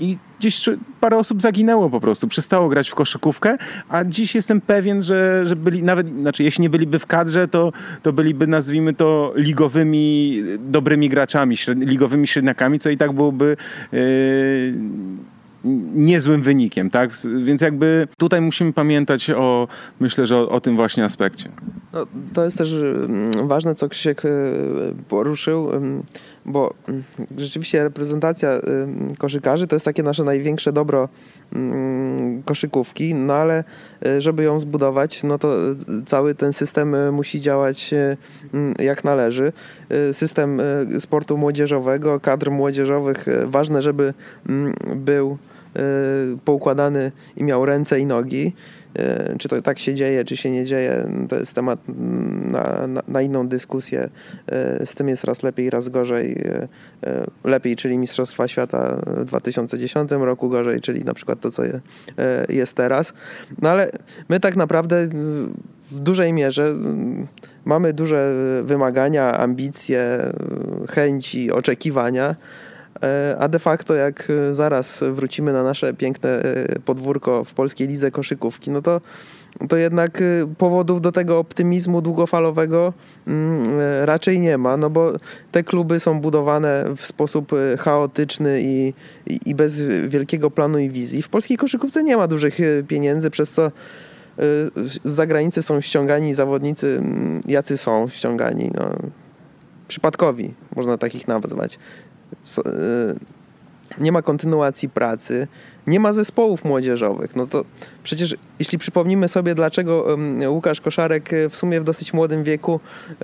A: I gdzieś parę osób zaginęło po prostu, przestało grać w koszykówkę, a dziś jestem pewien, że, że byli nawet, znaczy jeśli nie byliby w kadrze, to, to byliby nazwijmy to ligowymi, dobrymi graczami, śred, ligowymi średniakami, co i tak byłoby yy, niezłym wynikiem, tak? Więc jakby tutaj musimy pamiętać o, myślę, że o, o tym właśnie aspekcie.
C: No, to jest też mm, ważne, co Krzysiek y, poruszył, bo mm, rzeczywiście reprezentacja koszykarzy to jest takie nasze największe dobro mm, koszykówki, no ale y, żeby ją zbudować, no to y, cały ten system musi działać jak należy. System sportu młodzieżowego, kadr młodzieżowych, ważne, żeby był Y, poukładany i miał ręce i nogi. Y, czy to tak się dzieje, czy się nie dzieje, to jest temat na, na, na inną dyskusję. Y, z tym jest raz lepiej, raz gorzej. Lepiej, czyli Mistrzostwa Świata w 2010 roku, gorzej, czyli na przykład to, co jest teraz. No ale my tak naprawdę w dużej mierze mamy duże wymagania, ambicje, chęci, oczekiwania E, a de facto, jak e, zaraz wrócimy na nasze piękne e, podwórko w polskiej lidze koszykówki, no to, to jednak powodów do tego optymizmu długofalowego mm, raczej nie ma, no bo te kluby są budowane w sposób chaotyczny i, i bez wielkiego planu i wizji. W polskiej koszykówce nie ma dużych pieniędzy, przez co z zagranicy są ściągani zawodnicy, mm, jacy są ściągani. No, przypadkowi, można takich nazwać. Y, nie ma kontynuacji pracy, nie ma zespołów młodzieżowych. No to przecież jeśli przypomnimy sobie, dlaczego Łukasz Koszarek y, w sumie w dosyć młodym wieku y,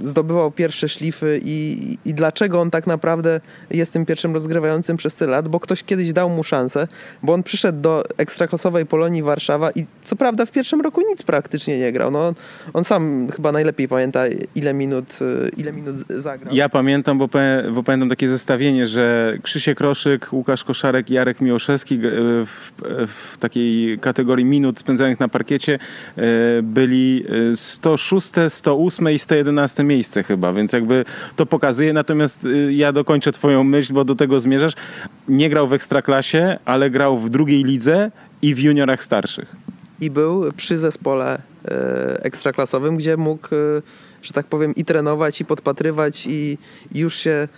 C: zdobywał pierwsze szlify i, i dlaczego on tak naprawdę jest tym pierwszym rozgrywającym przez tyle lat, bo ktoś kiedyś dał mu szansę, bo on przyszedł do ekstraklasowej Polonii Warszawa i co prawda w pierwszym roku nic praktycznie nie grał. No, on sam chyba najlepiej pamięta ile minut, y, ile minut zagrał.
A: Ja pamiętam, bo, bo pamiętam takie zestawienie, że Krzysiek Roszyk, Łukasz Koszarek i Jarek Miłoszewski w, w takiej kategorii minut spędzanych na parkiecie y, byli 106, 108 i 111 miejsce chyba, więc jakby to pokazuje. Natomiast y, ja dokończę twoją myśl, bo do tego zmierzasz. Nie grał w Ekstraklasie, ale grał w drugiej lidze i w juniorach starszych.
C: I był przy zespole e, ekstraklasowym, gdzie mógł e, że tak powiem, i trenować, i podpatrywać, i już się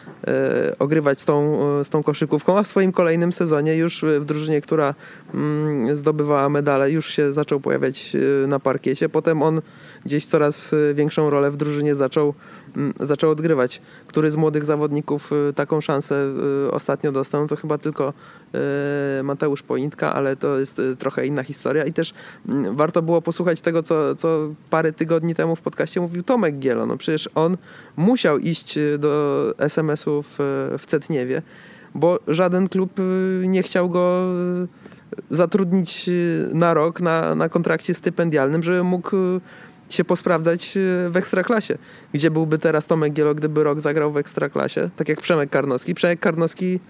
C: ogrywać z tą, z tą koszykówką, a w swoim kolejnym sezonie już w drużynie, która mm, zdobywała medale, już się zaczął pojawiać na parkiecie. Potem on gdzieś coraz y, większą rolę w drużynie zaczął, mm, zaczął odgrywać. Który z młodych zawodników y, taką szansę y, ostatnio dostał, to chyba tylko Mateusz Pointka, ale to jest trochę inna historia i też mm, warto było posłuchać tego, co, co parę tygodni temu w podcaście mówił Tomek Gielo. No przecież on musiał iść do SMS-u w, w Cetniewie, bo żaden klub nie chciał go zatrudnić na rok na, na kontrakcie stypendialnym, żeby mógł się posprawdzać e, w Ekstraklasie. Gdzie byłby teraz Tomek Gielo, gdyby rok zagrał w Ekstraklasie? Tak jak Przemek Karnowski. Przemek Karnowski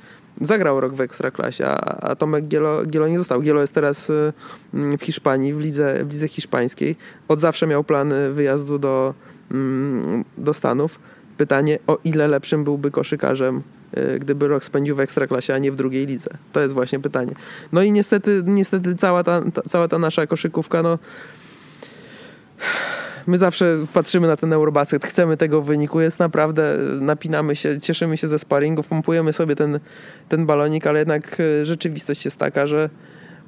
C: zagrał rok w Ekstraklasie, a, Tomek Gielo, Gielo nie został. Gielo jest teraz mm, w Hiszpanii, w lidze, w lidze hiszpańskiej. Od zawsze miał plan y, wyjazdu do, mm, do Stanów. Pytanie, o ile lepszym byłby koszykarzem, gdyby rok spędził w Ekstraklasie, a nie w drugiej lidze. To jest właśnie pytanie. No i niestety, niestety cała, ta, ta, cała ta nasza koszykówka, no my zawsze patrzymy na ten Eurobasket, chcemy tego wyniku, jest naprawdę, napinamy się, cieszymy się ze sparingów, pompujemy sobie ten, ten balonik, ale jednak e, rzeczywistość jest taka, że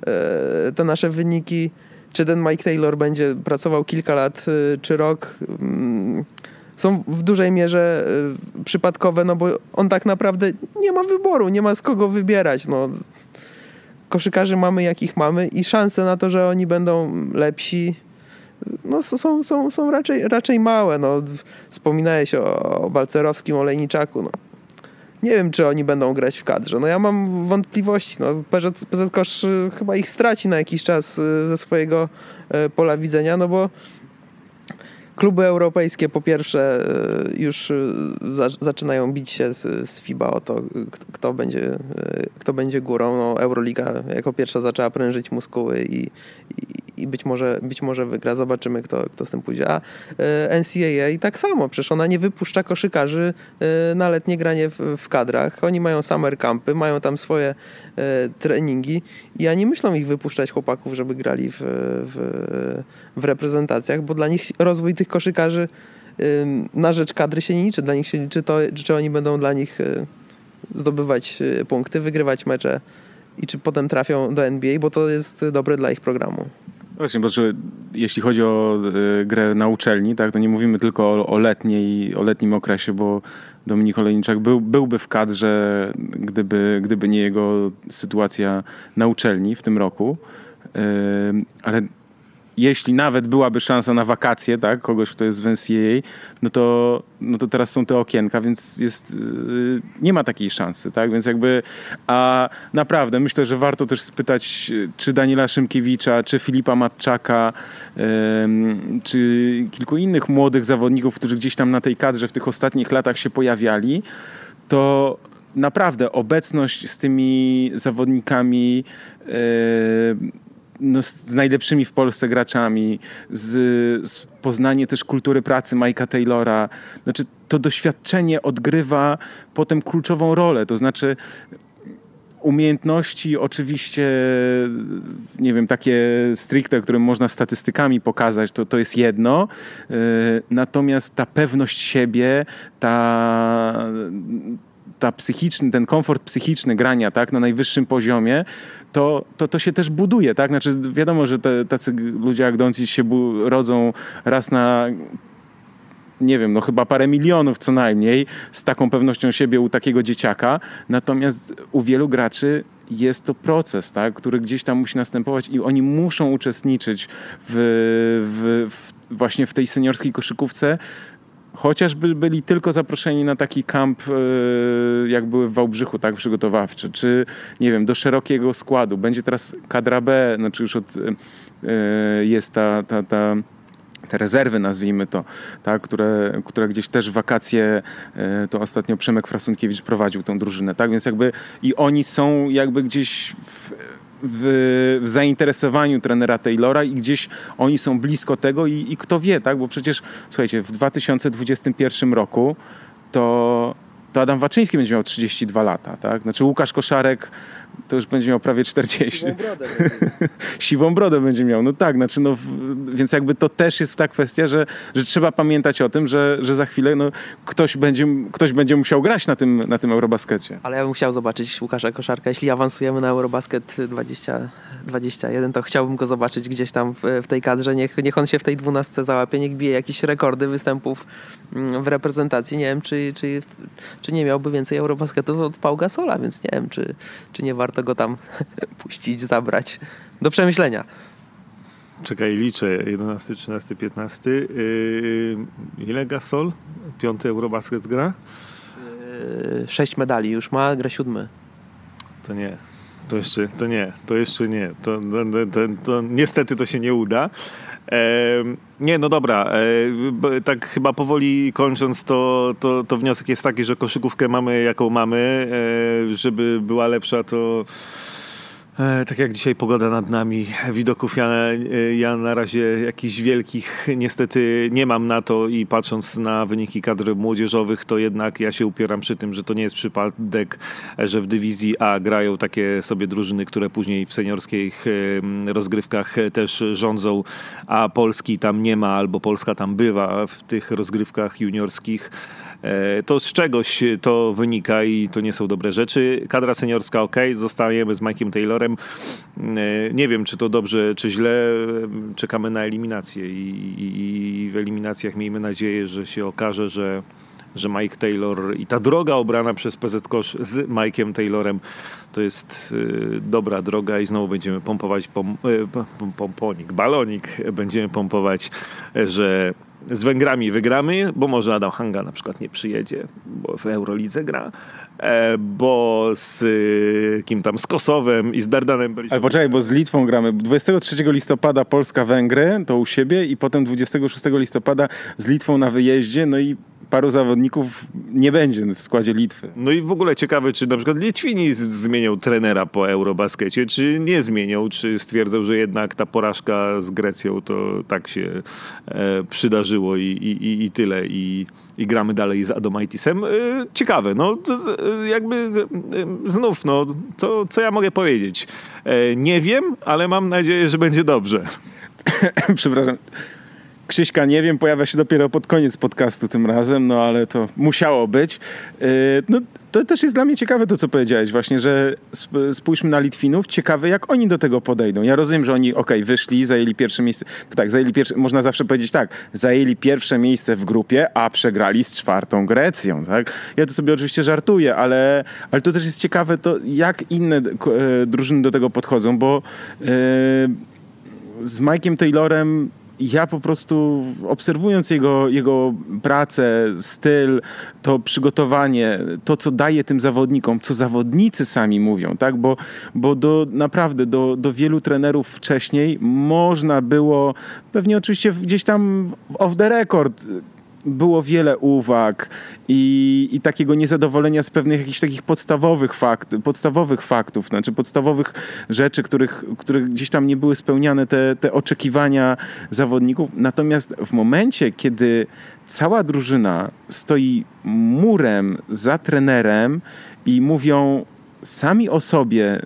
C: e, te nasze wyniki, czy ten Mike Taylor będzie pracował kilka lat, e, czy rok, mm, są w dużej mierze przypadkowe, no bo on tak naprawdę nie ma wyboru, nie ma z kogo wybierać. No. Koszykarzy mamy jakich mamy i szanse na to, że oni będą lepsi, no, są, są, są raczej, raczej małe. No. Wspominałeś o, o Balcerowskim, o Lejniczaku. No. Nie wiem, czy oni będą grać w kadrze. No ja mam wątpliwości. No, PZ, PZ Kosz y, chyba ich straci na jakiś czas y, ze swojego y, pola widzenia, no bo kluby europejskie po pierwsze już zaczynają bić się z, z FIBA o to, kto, będzie, kto będzie górą. No, Euroliga jako pierwsza zaczęła prężyć muskuły i, i i być może, być może wygra. Zobaczymy, kto, kto z tym pójdzie. A e, NCAA tak samo, przecież ona nie wypuszcza koszykarzy e, na letnie granie w, w kadrach. Oni mają summer campy, mają tam swoje e, treningi i ani myślą ich wypuszczać chłopaków, żeby grali w, w, w reprezentacjach, bo dla nich rozwój tych koszykarzy na rzecz kadry się nie liczy. Dla nich się liczy to, czy oni będą dla nich zdobywać punkty, wygrywać mecze i czy potem trafią do NBA, bo to jest dobre dla ich programu.
A: Właśnie, bo że jeśli chodzi o y, grę na uczelni, tak, to nie mówimy tylko o, o letniej, o letnim okresie, bo Dominik Olejniczak był, byłby w kadrze, gdyby, gdyby nie jego sytuacja na uczelni w tym roku. Y, ale jeśli nawet byłaby szansa na wakacje, tak, kogoś, kto jest w NCAA, no to, no to teraz są te okienka, więc jest, yy, nie ma takiej szansy, tak, więc jakby, a naprawdę myślę, że warto też spytać, czy Daniela Szymkiewicza, czy Filipa Matczaka, czy kilku innych młodych zawodników, którzy gdzieś tam na tej kadrze w tych ostatnich latach się pojawiali, to naprawdę obecność z tymi zawodnikami no, z najlepszymi w Polsce graczami, z, z poznanie też kultury pracy Mike'a Taylora. Znaczy, to doświadczenie odgrywa potem kluczową rolę. To znaczy, umiejętności oczywiście, nie wiem, takie stricte, które można statystykami pokazać, to, to jest jedno. E, natomiast ta pewność siebie, ta ta psychiczny, ten komfort psychiczny grania tak, na najwyższym poziomie, to, to, to się też buduje. Tak? Znaczy, wiadomo, że te, tacy ludzie jak Doncic się rodzą raz na nie wiem, no chyba parę milionów co najmniej z taką pewnością siebie u takiego dzieciaka. Natomiast u wielu graczy jest to proces, tak, który gdzieś tam musi następować i oni muszą uczestniczyć w, w, w właśnie w tej seniorskiej koszykówce, chociażby byli tylko zaproszeni na taki kamp, e, jak były w Wałbrzychu, tak, przygotowawczy, czy nie wiem, do szerokiego składu. Będzie teraz kadra B, znaczy już od, e, jest ta, ta, ta te rezerwy, nazwijmy to, tak, które, które gdzieś też wakacje, e, to ostatnio Przemek Frasunkiewicz prowadził tą drużynę, tak, więc jakby i oni są jakby gdzieś w, w, w, zainteresowaniu trenera Taylora i gdzieś oni są blisko tego i, i kto wie, tak? Bo przecież, słuchajcie, w 2021 roku to, to Adam Waczyński będzie miał 32 lata, tak? Znaczy Łukasz Koszarek to już będzie miał prawie 40. Siwą brodę. Siwą brodę będzie miał, no tak, znaczy no, więc jakby to też jest ta kwestia, że, że trzeba pamiętać o tym, że, że za chwilę no, ktoś, będzie, ktoś będzie musiał grać na tym, na tym Eurobaskecie.
C: Ale ja bym chciał zobaczyć Łukasza Koszarka, jeśli awansujemy na Eurobasket 2021, to chciałbym go zobaczyć gdzieś tam w, w tej kadrze, niech, niech on się w tej dwunastce załapie, niech bije jakieś rekordy występów mm, w reprezentacji, nie wiem, czy, czy, czy nie miałby więcej Eurobasketów od Pau Gasola, więc nie wiem, czy, czy nie warto go tam puścić, zabrać. Do przemyślenia.
B: Czekaj, liczę. 11, 13, 15. Yy, ile Gasol? Piąty Eurobasket gra?
C: Yy, sześć medali już ma, gra siódmy.
B: To nie. To jeszcze, to nie, to jeszcze nie. To, to, to, to niestety to się nie uda. Nie, no dobra, e, tak chyba powoli kończąc, to, to, to wniosek jest taki, że koszykówkę mamy jaką mamy, e, żeby była lepsza, to tak jak dzisiaj pogoda nad nami, widoków ja, e, ja na razie jakichś wielkich niestety nie mam na to i patrząc na wyniki kadr młodzieżowych, to jednak ja się upieram przy tym, że to nie jest przypadek, że w dywizji A grają takie sobie drużyny, które później w seniorskich rozgrywkach też rządzą, a Polski tam nie ma albo Polska tam bywa w tych rozgrywkach juniorskich. E, to z czegoś to wynika i to nie są dobre rzeczy. Kadra seniorska ok, zostajemy z Mike'iem Taylorem. E, nie wiem, czy to dobrze, czy źle. Czekamy na eliminację i, i w eliminacjach miejmy nadzieję, że się okaże, że że Mike Taylor i ta droga obrana przez PZ Kosz z Mike'iem Taylorem to jest y, dobra droga i znowu będziemy pompować pom, pomponik, balonik będziemy pompować, że z Węgrami wygramy, bo może Adam Hanga na przykład nie przyjedzie, bo w Eurolidze gra, bo z y, kim tam, z Kosowem i z Dardanem byliśmy...
A: Ale poczekaj, bo z Litwą gramy. 23 listopada Polska-Węgry, to u siebie i potem 26 listopada z Litwą na wyjeździe, no i paru zawodników nie będzie w składzie Litwy.
B: No i w ogóle ciekawe, czy na przykład Litwini zmienią trenera po Eurobaskecie, czy nie zmienią, czy stwierdzą, że jednak ta porażka z Grecją to tak się e, przydarzyło i, i, i tyle. I, i gramy dalej z Adomaitisem. E, ciekawe, no jakby znów, no co, co ja mogę powiedzieć? E, nie wiem, ale mam nadzieję, że będzie dobrze.
A: Przepraszam. Krzyśka nie wiem, pojawia się dopiero pod koniec podcastu tym razem, no ale to musiało być. Yy, no, to też jest dla mnie ciekawe to, co powiedziałeś właśnie, że spójrzmy na Litwinów, ciekawe jak oni do tego podejdą. Ja rozumiem, że oni, okej, okay, wyszli, zajęli pierwsze miejsce, to tak, zajęli pierwsze, można zawsze powiedzieć tak, zajęli pierwsze miejsce w grupie, a przegrali z czwartą Grecją, tak? Ja to sobie oczywiście żartuję, ale, ale to też jest ciekawe to, jak inne e, drużyny do tego podchodzą, bo yy, z Mike'iem Taylorem ja po prostu obserwując jego, jego pracę, styl, to przygotowanie, to co daje tym zawodnikom, co zawodnicy sami mówią, tak? Bo, bo do, naprawdę do, do wielu trenerów wcześniej można było, pewnie oczywiście gdzieś tam off the record, było wiele uwag i, i takiego niezadowolenia z pewnych jakichś takich podstawowych, fakt, podstawowych faktów, znaczy podstawowych rzeczy, których, których gdzieś tam nie były spełniane te, te oczekiwania zawodników. Natomiast w momencie, kiedy cała drużyna stoi murem za trenerem i mówią sami o sobie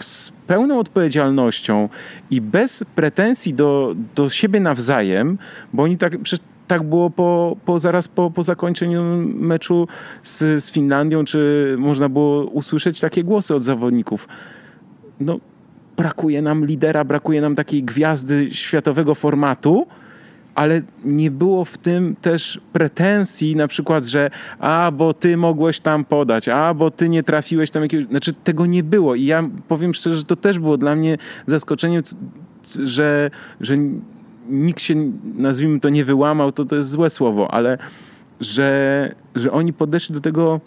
A: z pełną odpowiedzialnością i bez pretensji do, do siebie nawzajem, bo oni tak przecież tak było po, po, zaraz po, po zakończeniu meczu z, z Finlandią, czy można było usłyszeć takie głosy od zawodników. No, brakuje nam lidera, brakuje nam takiej gwiazdy światowego formatu, ale nie było w tym też pretensji na przykład, że a, bo ty mogłeś tam podać, a, bo ty nie trafiłeś tam jakiegoś... Znaczy tego nie było i ja powiem szczerze, że to też było dla mnie zaskoczeniem, że, że nikt się, nazwijmy to, nie wyłamał, to to jest złe słowo, ale że, że oni podeszli do tego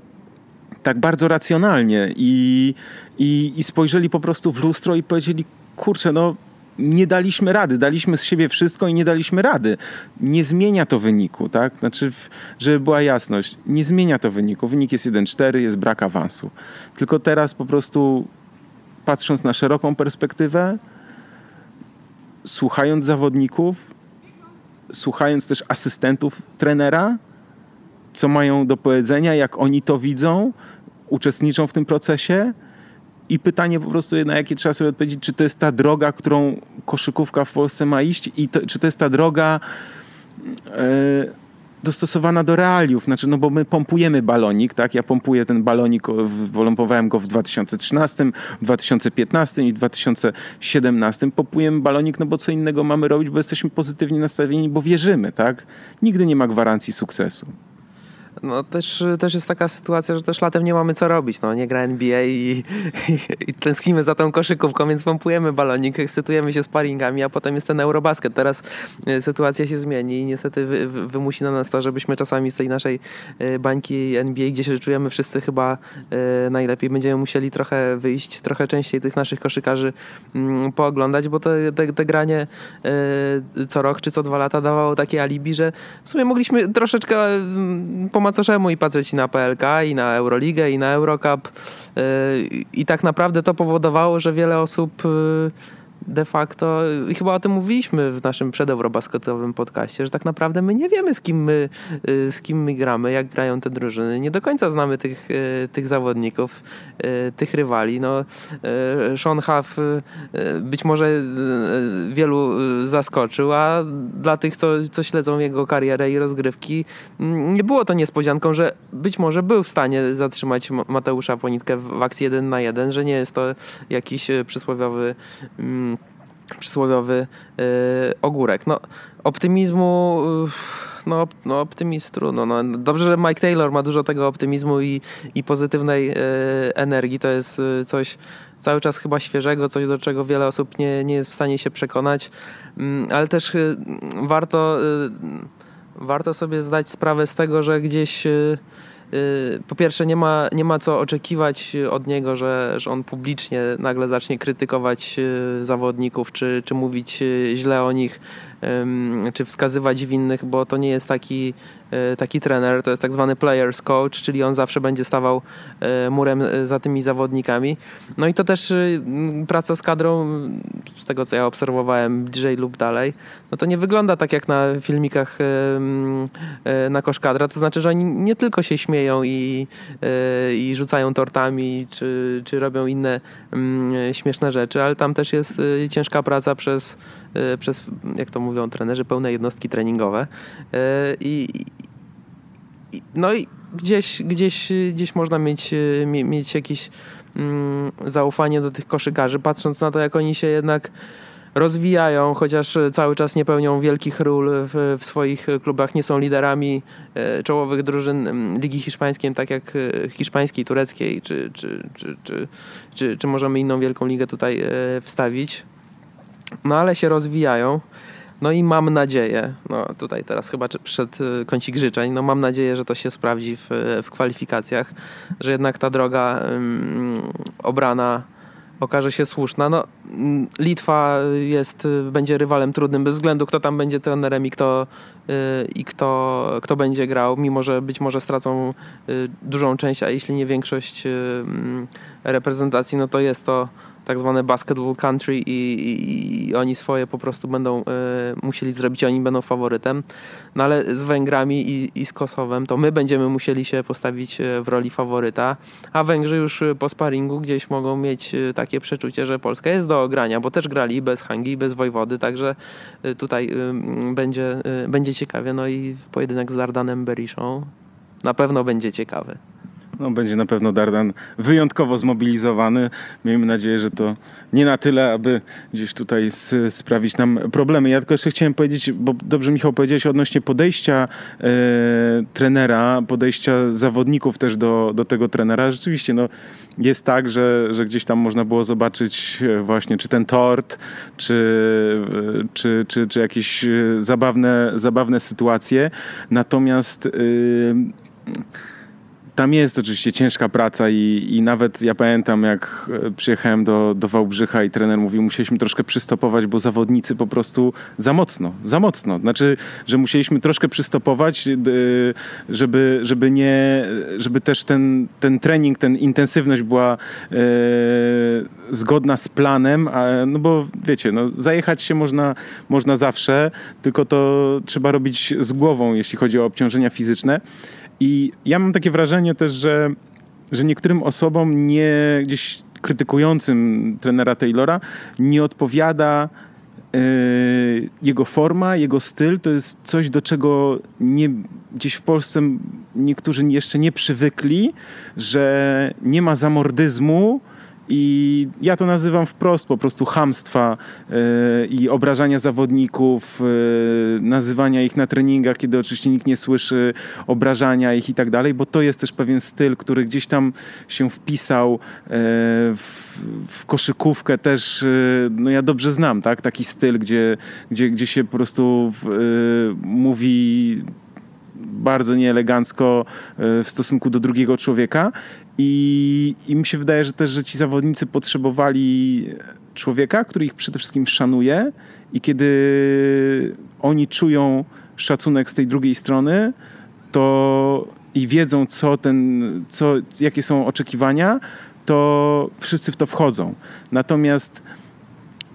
A: tak bardzo racjonalnie i, i, i spojrzeli po prostu w lustro i powiedzieli, kurczę, no nie daliśmy rady, daliśmy z siebie wszystko i nie daliśmy rady. Nie zmienia to wyniku, tak? Znaczy, żeby była jasność, nie zmienia to wyniku. Wynik jest 1-4, jest brak awansu. Tylko teraz po prostu patrząc na szeroką perspektywę, słuchając zawodników, słuchając też asystentów trenera, co mają do powiedzenia, jak oni to widzą, uczestniczą w tym procesie. I pytanie po prostu, na jakie trzeba sobie odpowiedzieć, czy to jest ta droga, którą koszykówka w Polsce ma iść, i to, czy to jest ta droga. Yy, dostosowana do realiów. Znaczy, no bo my pompujemy balonik, tak? Ja pompuję ten balonik, pompowałem go w 2013, 2015 i 2017. Pompujemy balonik, no bo co innego mamy robić, bo jesteśmy pozytywnie nastawieni, bo wierzymy, tak? Nigdy nie ma gwarancji sukcesu.
C: No też, też jest taka sytuacja, że też latem nie mamy co robić. No, nie gra NBA i, i, i tęsknimy za tą koszykówką, więc pompujemy balonik, ekscytujemy się sparingami, a potem jest ten Eurobasket. Teraz y, sytuacja się zmieni i niestety wy, wy, wymusi na nas to, żebyśmy czasami z tej naszej y, bańki NBA, gdzie się czujemy wszyscy chyba y, najlepiej, będziemy musieli trochę wyjść, trochę częściej tych naszych koszykarzy mm, pooglądać, bo to te, te granie co rok czy co dwa lata dawało takie alibi, że w sumie mogliśmy troszeczkę pomagać macoszemu i patrzeć na PLK, i na Euroligę, i na Eurocup. Y, I tak naprawdę to powodowało, że wiele osób y, de facto, i chyba o tym mówiliśmy w naszym przedeurobasketowym podcaście, że tak naprawdę my nie wiemy, z kim my, y, z kim my gramy, jak grają te drużyny. Nie do końca znamy tych, y, tych zawodników, y, tych rywali. No, Sean Huff być może wielu zaskoczył, a dla tych, co, co śledzą jego karierę i rozgrywki, mm, nie było to niespodzianką, że być może był w stanie zatrzymać Mateusza Ponitkę w akcji 1 na 1, że nie jest to jakiś przysłowiowy mm, przysłowiowy yy, ogórek. No, optymizmu, yy, no, no optymizm trudno. No, dobrze, że Mike Taylor ma dużo tego optymizmu i, i pozytywnej yy, energii. To jest y, coś cały czas chyba świeżego, coś do czego wiele osób nie, nie jest w stanie się przekonać, mm, ale też y, warto, y, warto sobie zdać sprawę z tego, że gdzieś Y, po pierwsze nie ma, nie ma co oczekiwać od niego, że, że on publicznie nagle zacznie krytykować y, zawodników, czy, czy mówić y, źle o nich czy wskazywać winnych, bo to nie jest taki, e, taki trener, to jest tak zwany players coach, czyli on zawsze będzie stawał e, murem e, za tymi zawodnikami. No i to też praca z kadrą, z tego co ja obserwowałem bliżej lub dalej, no to nie wygląda tak jak na filmikach na koszkadra, to znaczy, że oni nie tylko się śmieją i, i rzucają tortami, czy, czy robią inne śmieszne rzeczy, ale tam też jest ciężka praca przez, przez jak to mówią trenerzy, pełne jednostki treningowe. E, I, no i gdzieś, gdzieś, gdzieś można mieć, e, mieć jakieś mm, zaufanie do tych koszykarzy, patrząc na to, jak oni się jednak rozwijają, chociaż cały czas nie pełnią wielkich ról w, w, swoich klubach, nie są liderami e, czołowych drużyn mm, Ligi Hiszpańskiej, tak jak hiszpańskiej, tureckiej, czy, czy, czy, czy, czy, czy możemy inną wielką ligę tutaj wstawić. No ale się rozwijają. No i mam nadzieję, no tutaj teraz chyba przed y, kącik życzeń, no mam nadzieję, że to się sprawdzi w, w kwalifikacjach, że jednak ta droga obrana okaże się słuszna. No, mm, Litwa jest, będzie rywalem trudnym bez względu kto tam będzie trenerem i kto, yy, i kto, kto będzie grał, mimo że być może stracą yy, dużą część, a jeśli nie większość yy, reprezentacji, no to jest to tak zwane basketball country i, i, i oni swoje po prostu będą y, musieli zrobić, oni będą faworytem. No ale z Węgrami i, i z Kosowem to my będziemy musieli się postawić e, w roli faworyta, a Węgrzy już po sparingu gdzieś mogą mieć e, takie przeczucie, że Polska jest do ogrania, bo też grali bez Hangi, bez Wojwody, także tutaj y, będzie, y, będzie ciekawie. No i pojedynek z Dardanem Beriszą na pewno będzie ciekawy.
A: No, będzie na pewno Dardan wyjątkowo zmobilizowany. Miejmy nadzieję, że to nie na tyle, aby gdzieś tutaj sprawić nam problemy. Ja tylko jeszcze chciałem powiedzieć, bo dobrze Michał powiedziałeś odnośnie podejścia e, trenera, podejścia zawodników też do, do tego trenera. Rzeczywiście no, jest tak, że, że gdzieś tam można było zobaczyć e, właśnie czy ten tort, czy, e, czy, czy, czy jakieś zabawne, zabawne sytuacje. Natomiast... Yy, tam jest oczywiście ciężka praca i, i nawet ja pamiętam, jak e, przyjechałem do, do Wałbrzycha i trener mówił, musieliśmy troszkę przystopować, bo zawodnicy po prostu za mocno, za mocno. Znaczy, że musieliśmy troszkę przystopować, żeby, żeby nie, żeby też ten, ten trening, ten intensywność była e, zgodna z planem, a, no bo wiecie, no, zajechać się można, można zawsze, tylko to trzeba robić z głową, jeśli chodzi o obciążenia fizyczne. I ja mam takie wrażenie też, że, że niektórym osobom nie gdzieś krytykującym trenera Taylora nie odpowiada yy, jego forma, jego styl. To jest coś, do czego nie, gdzieś w Polsce niektórzy jeszcze nie przywykli, że nie ma zamordyzmu I ja to nazywam wprost po prostu hamstwa yy, i obrażania zawodników, yy, nazywania ich na treningach, kiedy oczywiście nikt nie słyszy, obrażania ich i tak dalej, bo to jest też pewien styl, który gdzieś tam się wpisał yy, w, w, koszykówkę też, no ja dobrze znam, tak? Taki styl, gdzie, gdzie, gdzie się po prostu mówi bardzo nieelegancko w stosunku do drugiego człowieka i, I mi się wydaje, że też, że ci zawodnicy potrzebowali człowieka, który ich przede wszystkim szanuje i kiedy oni czują szacunek z tej drugiej strony, to i wiedzą, co ten, co, jakie są oczekiwania, to wszyscy w to wchodzą. Natomiast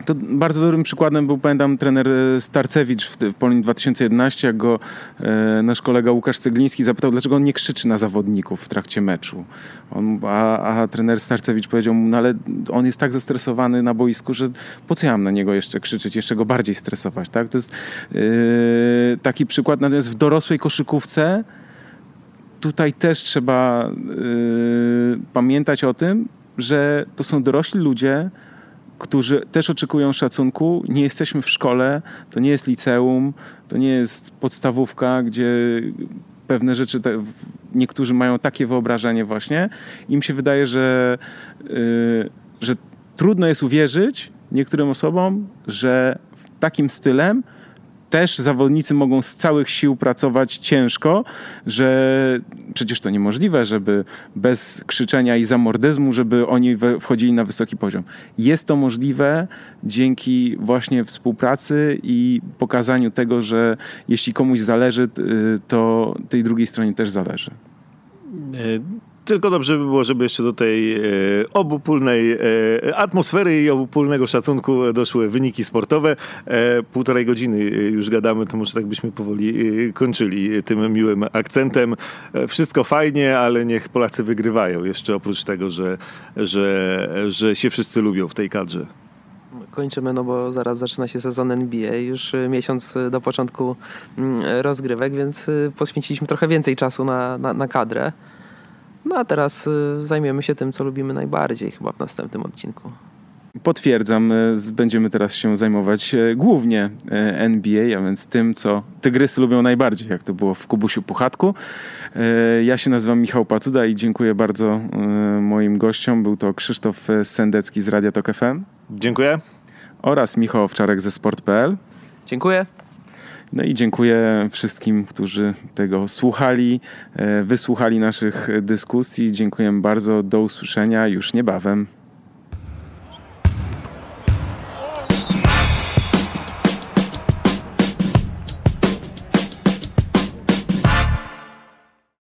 A: to bardzo dobrym przykładem był, pamiętam, trener Starcewicz w, w Polin 2011, jak go e, nasz kolega Łukasz Cegliński zapytał, dlaczego on nie krzyczy na zawodników w trakcie meczu. On, a, a trener Starcewicz powiedział mu, no ale on jest tak zestresowany na boisku, że po co ja mam na niego jeszcze krzyczeć, jeszcze go bardziej stresować, tak? To jest e, taki przykład, natomiast w dorosłej koszykówce tutaj też trzeba e, pamiętać o tym, że to są dorośli ludzie, którzy też oczekują szacunku. Nie jesteśmy w szkole, to nie jest liceum, to nie jest podstawówka, gdzie pewne rzeczy, te, niektórzy mają takie wyobrażenie właśnie. Im się wydaje, że, yy, że trudno jest uwierzyć niektórym osobom, że takim stylem też zawodnicy mogą z całych sił pracować ciężko, że przecież to niemożliwe, żeby bez krzyczenia i zamordyzmu, żeby oni wchodzili na wysoki poziom. Jest to możliwe dzięki właśnie współpracy i pokazaniu tego, że jeśli komuś zależy, to tej drugiej stronie też zależy.
B: E, tylko dobrze by było, żeby jeszcze do tej e, obopólnej e, atmosfery i obopólnego szacunku doszły wyniki sportowe. E, półtorej godziny już gadamy, to może tak byśmy powoli kończyli tym miłym akcentem. Wszystko fajnie, ale niech Polacy wygrywają. Jeszcze oprócz tego, że, że, że się wszyscy lubią w tej kadrze.
C: Kończymy, no bo zaraz zaczyna się sezon NBA, już miesiąc do początku mm, rozgrywek, więc poświęciliśmy trochę więcej czasu na, na, na kadrę. No a teraz y, zajmiemy się tym, co lubimy najbardziej chyba w następnym odcinku.
A: Potwierdzam, y, będziemy teraz się zajmować y, głównie NBA, a więc tym, co tygrysy lubią najbardziej, jak to było w Kubusiu Puchatku. Ja się nazywam Michał Pacuda i dziękuję bardzo moim gościom. Był to Krzysztof Sendecki z Radia Tok FM.
B: Dziękuję.
A: Oraz Michał Owczarek ze Sport.pl.
C: Dziękuję.
A: No i dziękuję wszystkim, którzy tego słuchali, e, wysłuchali naszych dyskusji. Dziękuję bardzo. Do usłyszenia już niebawem.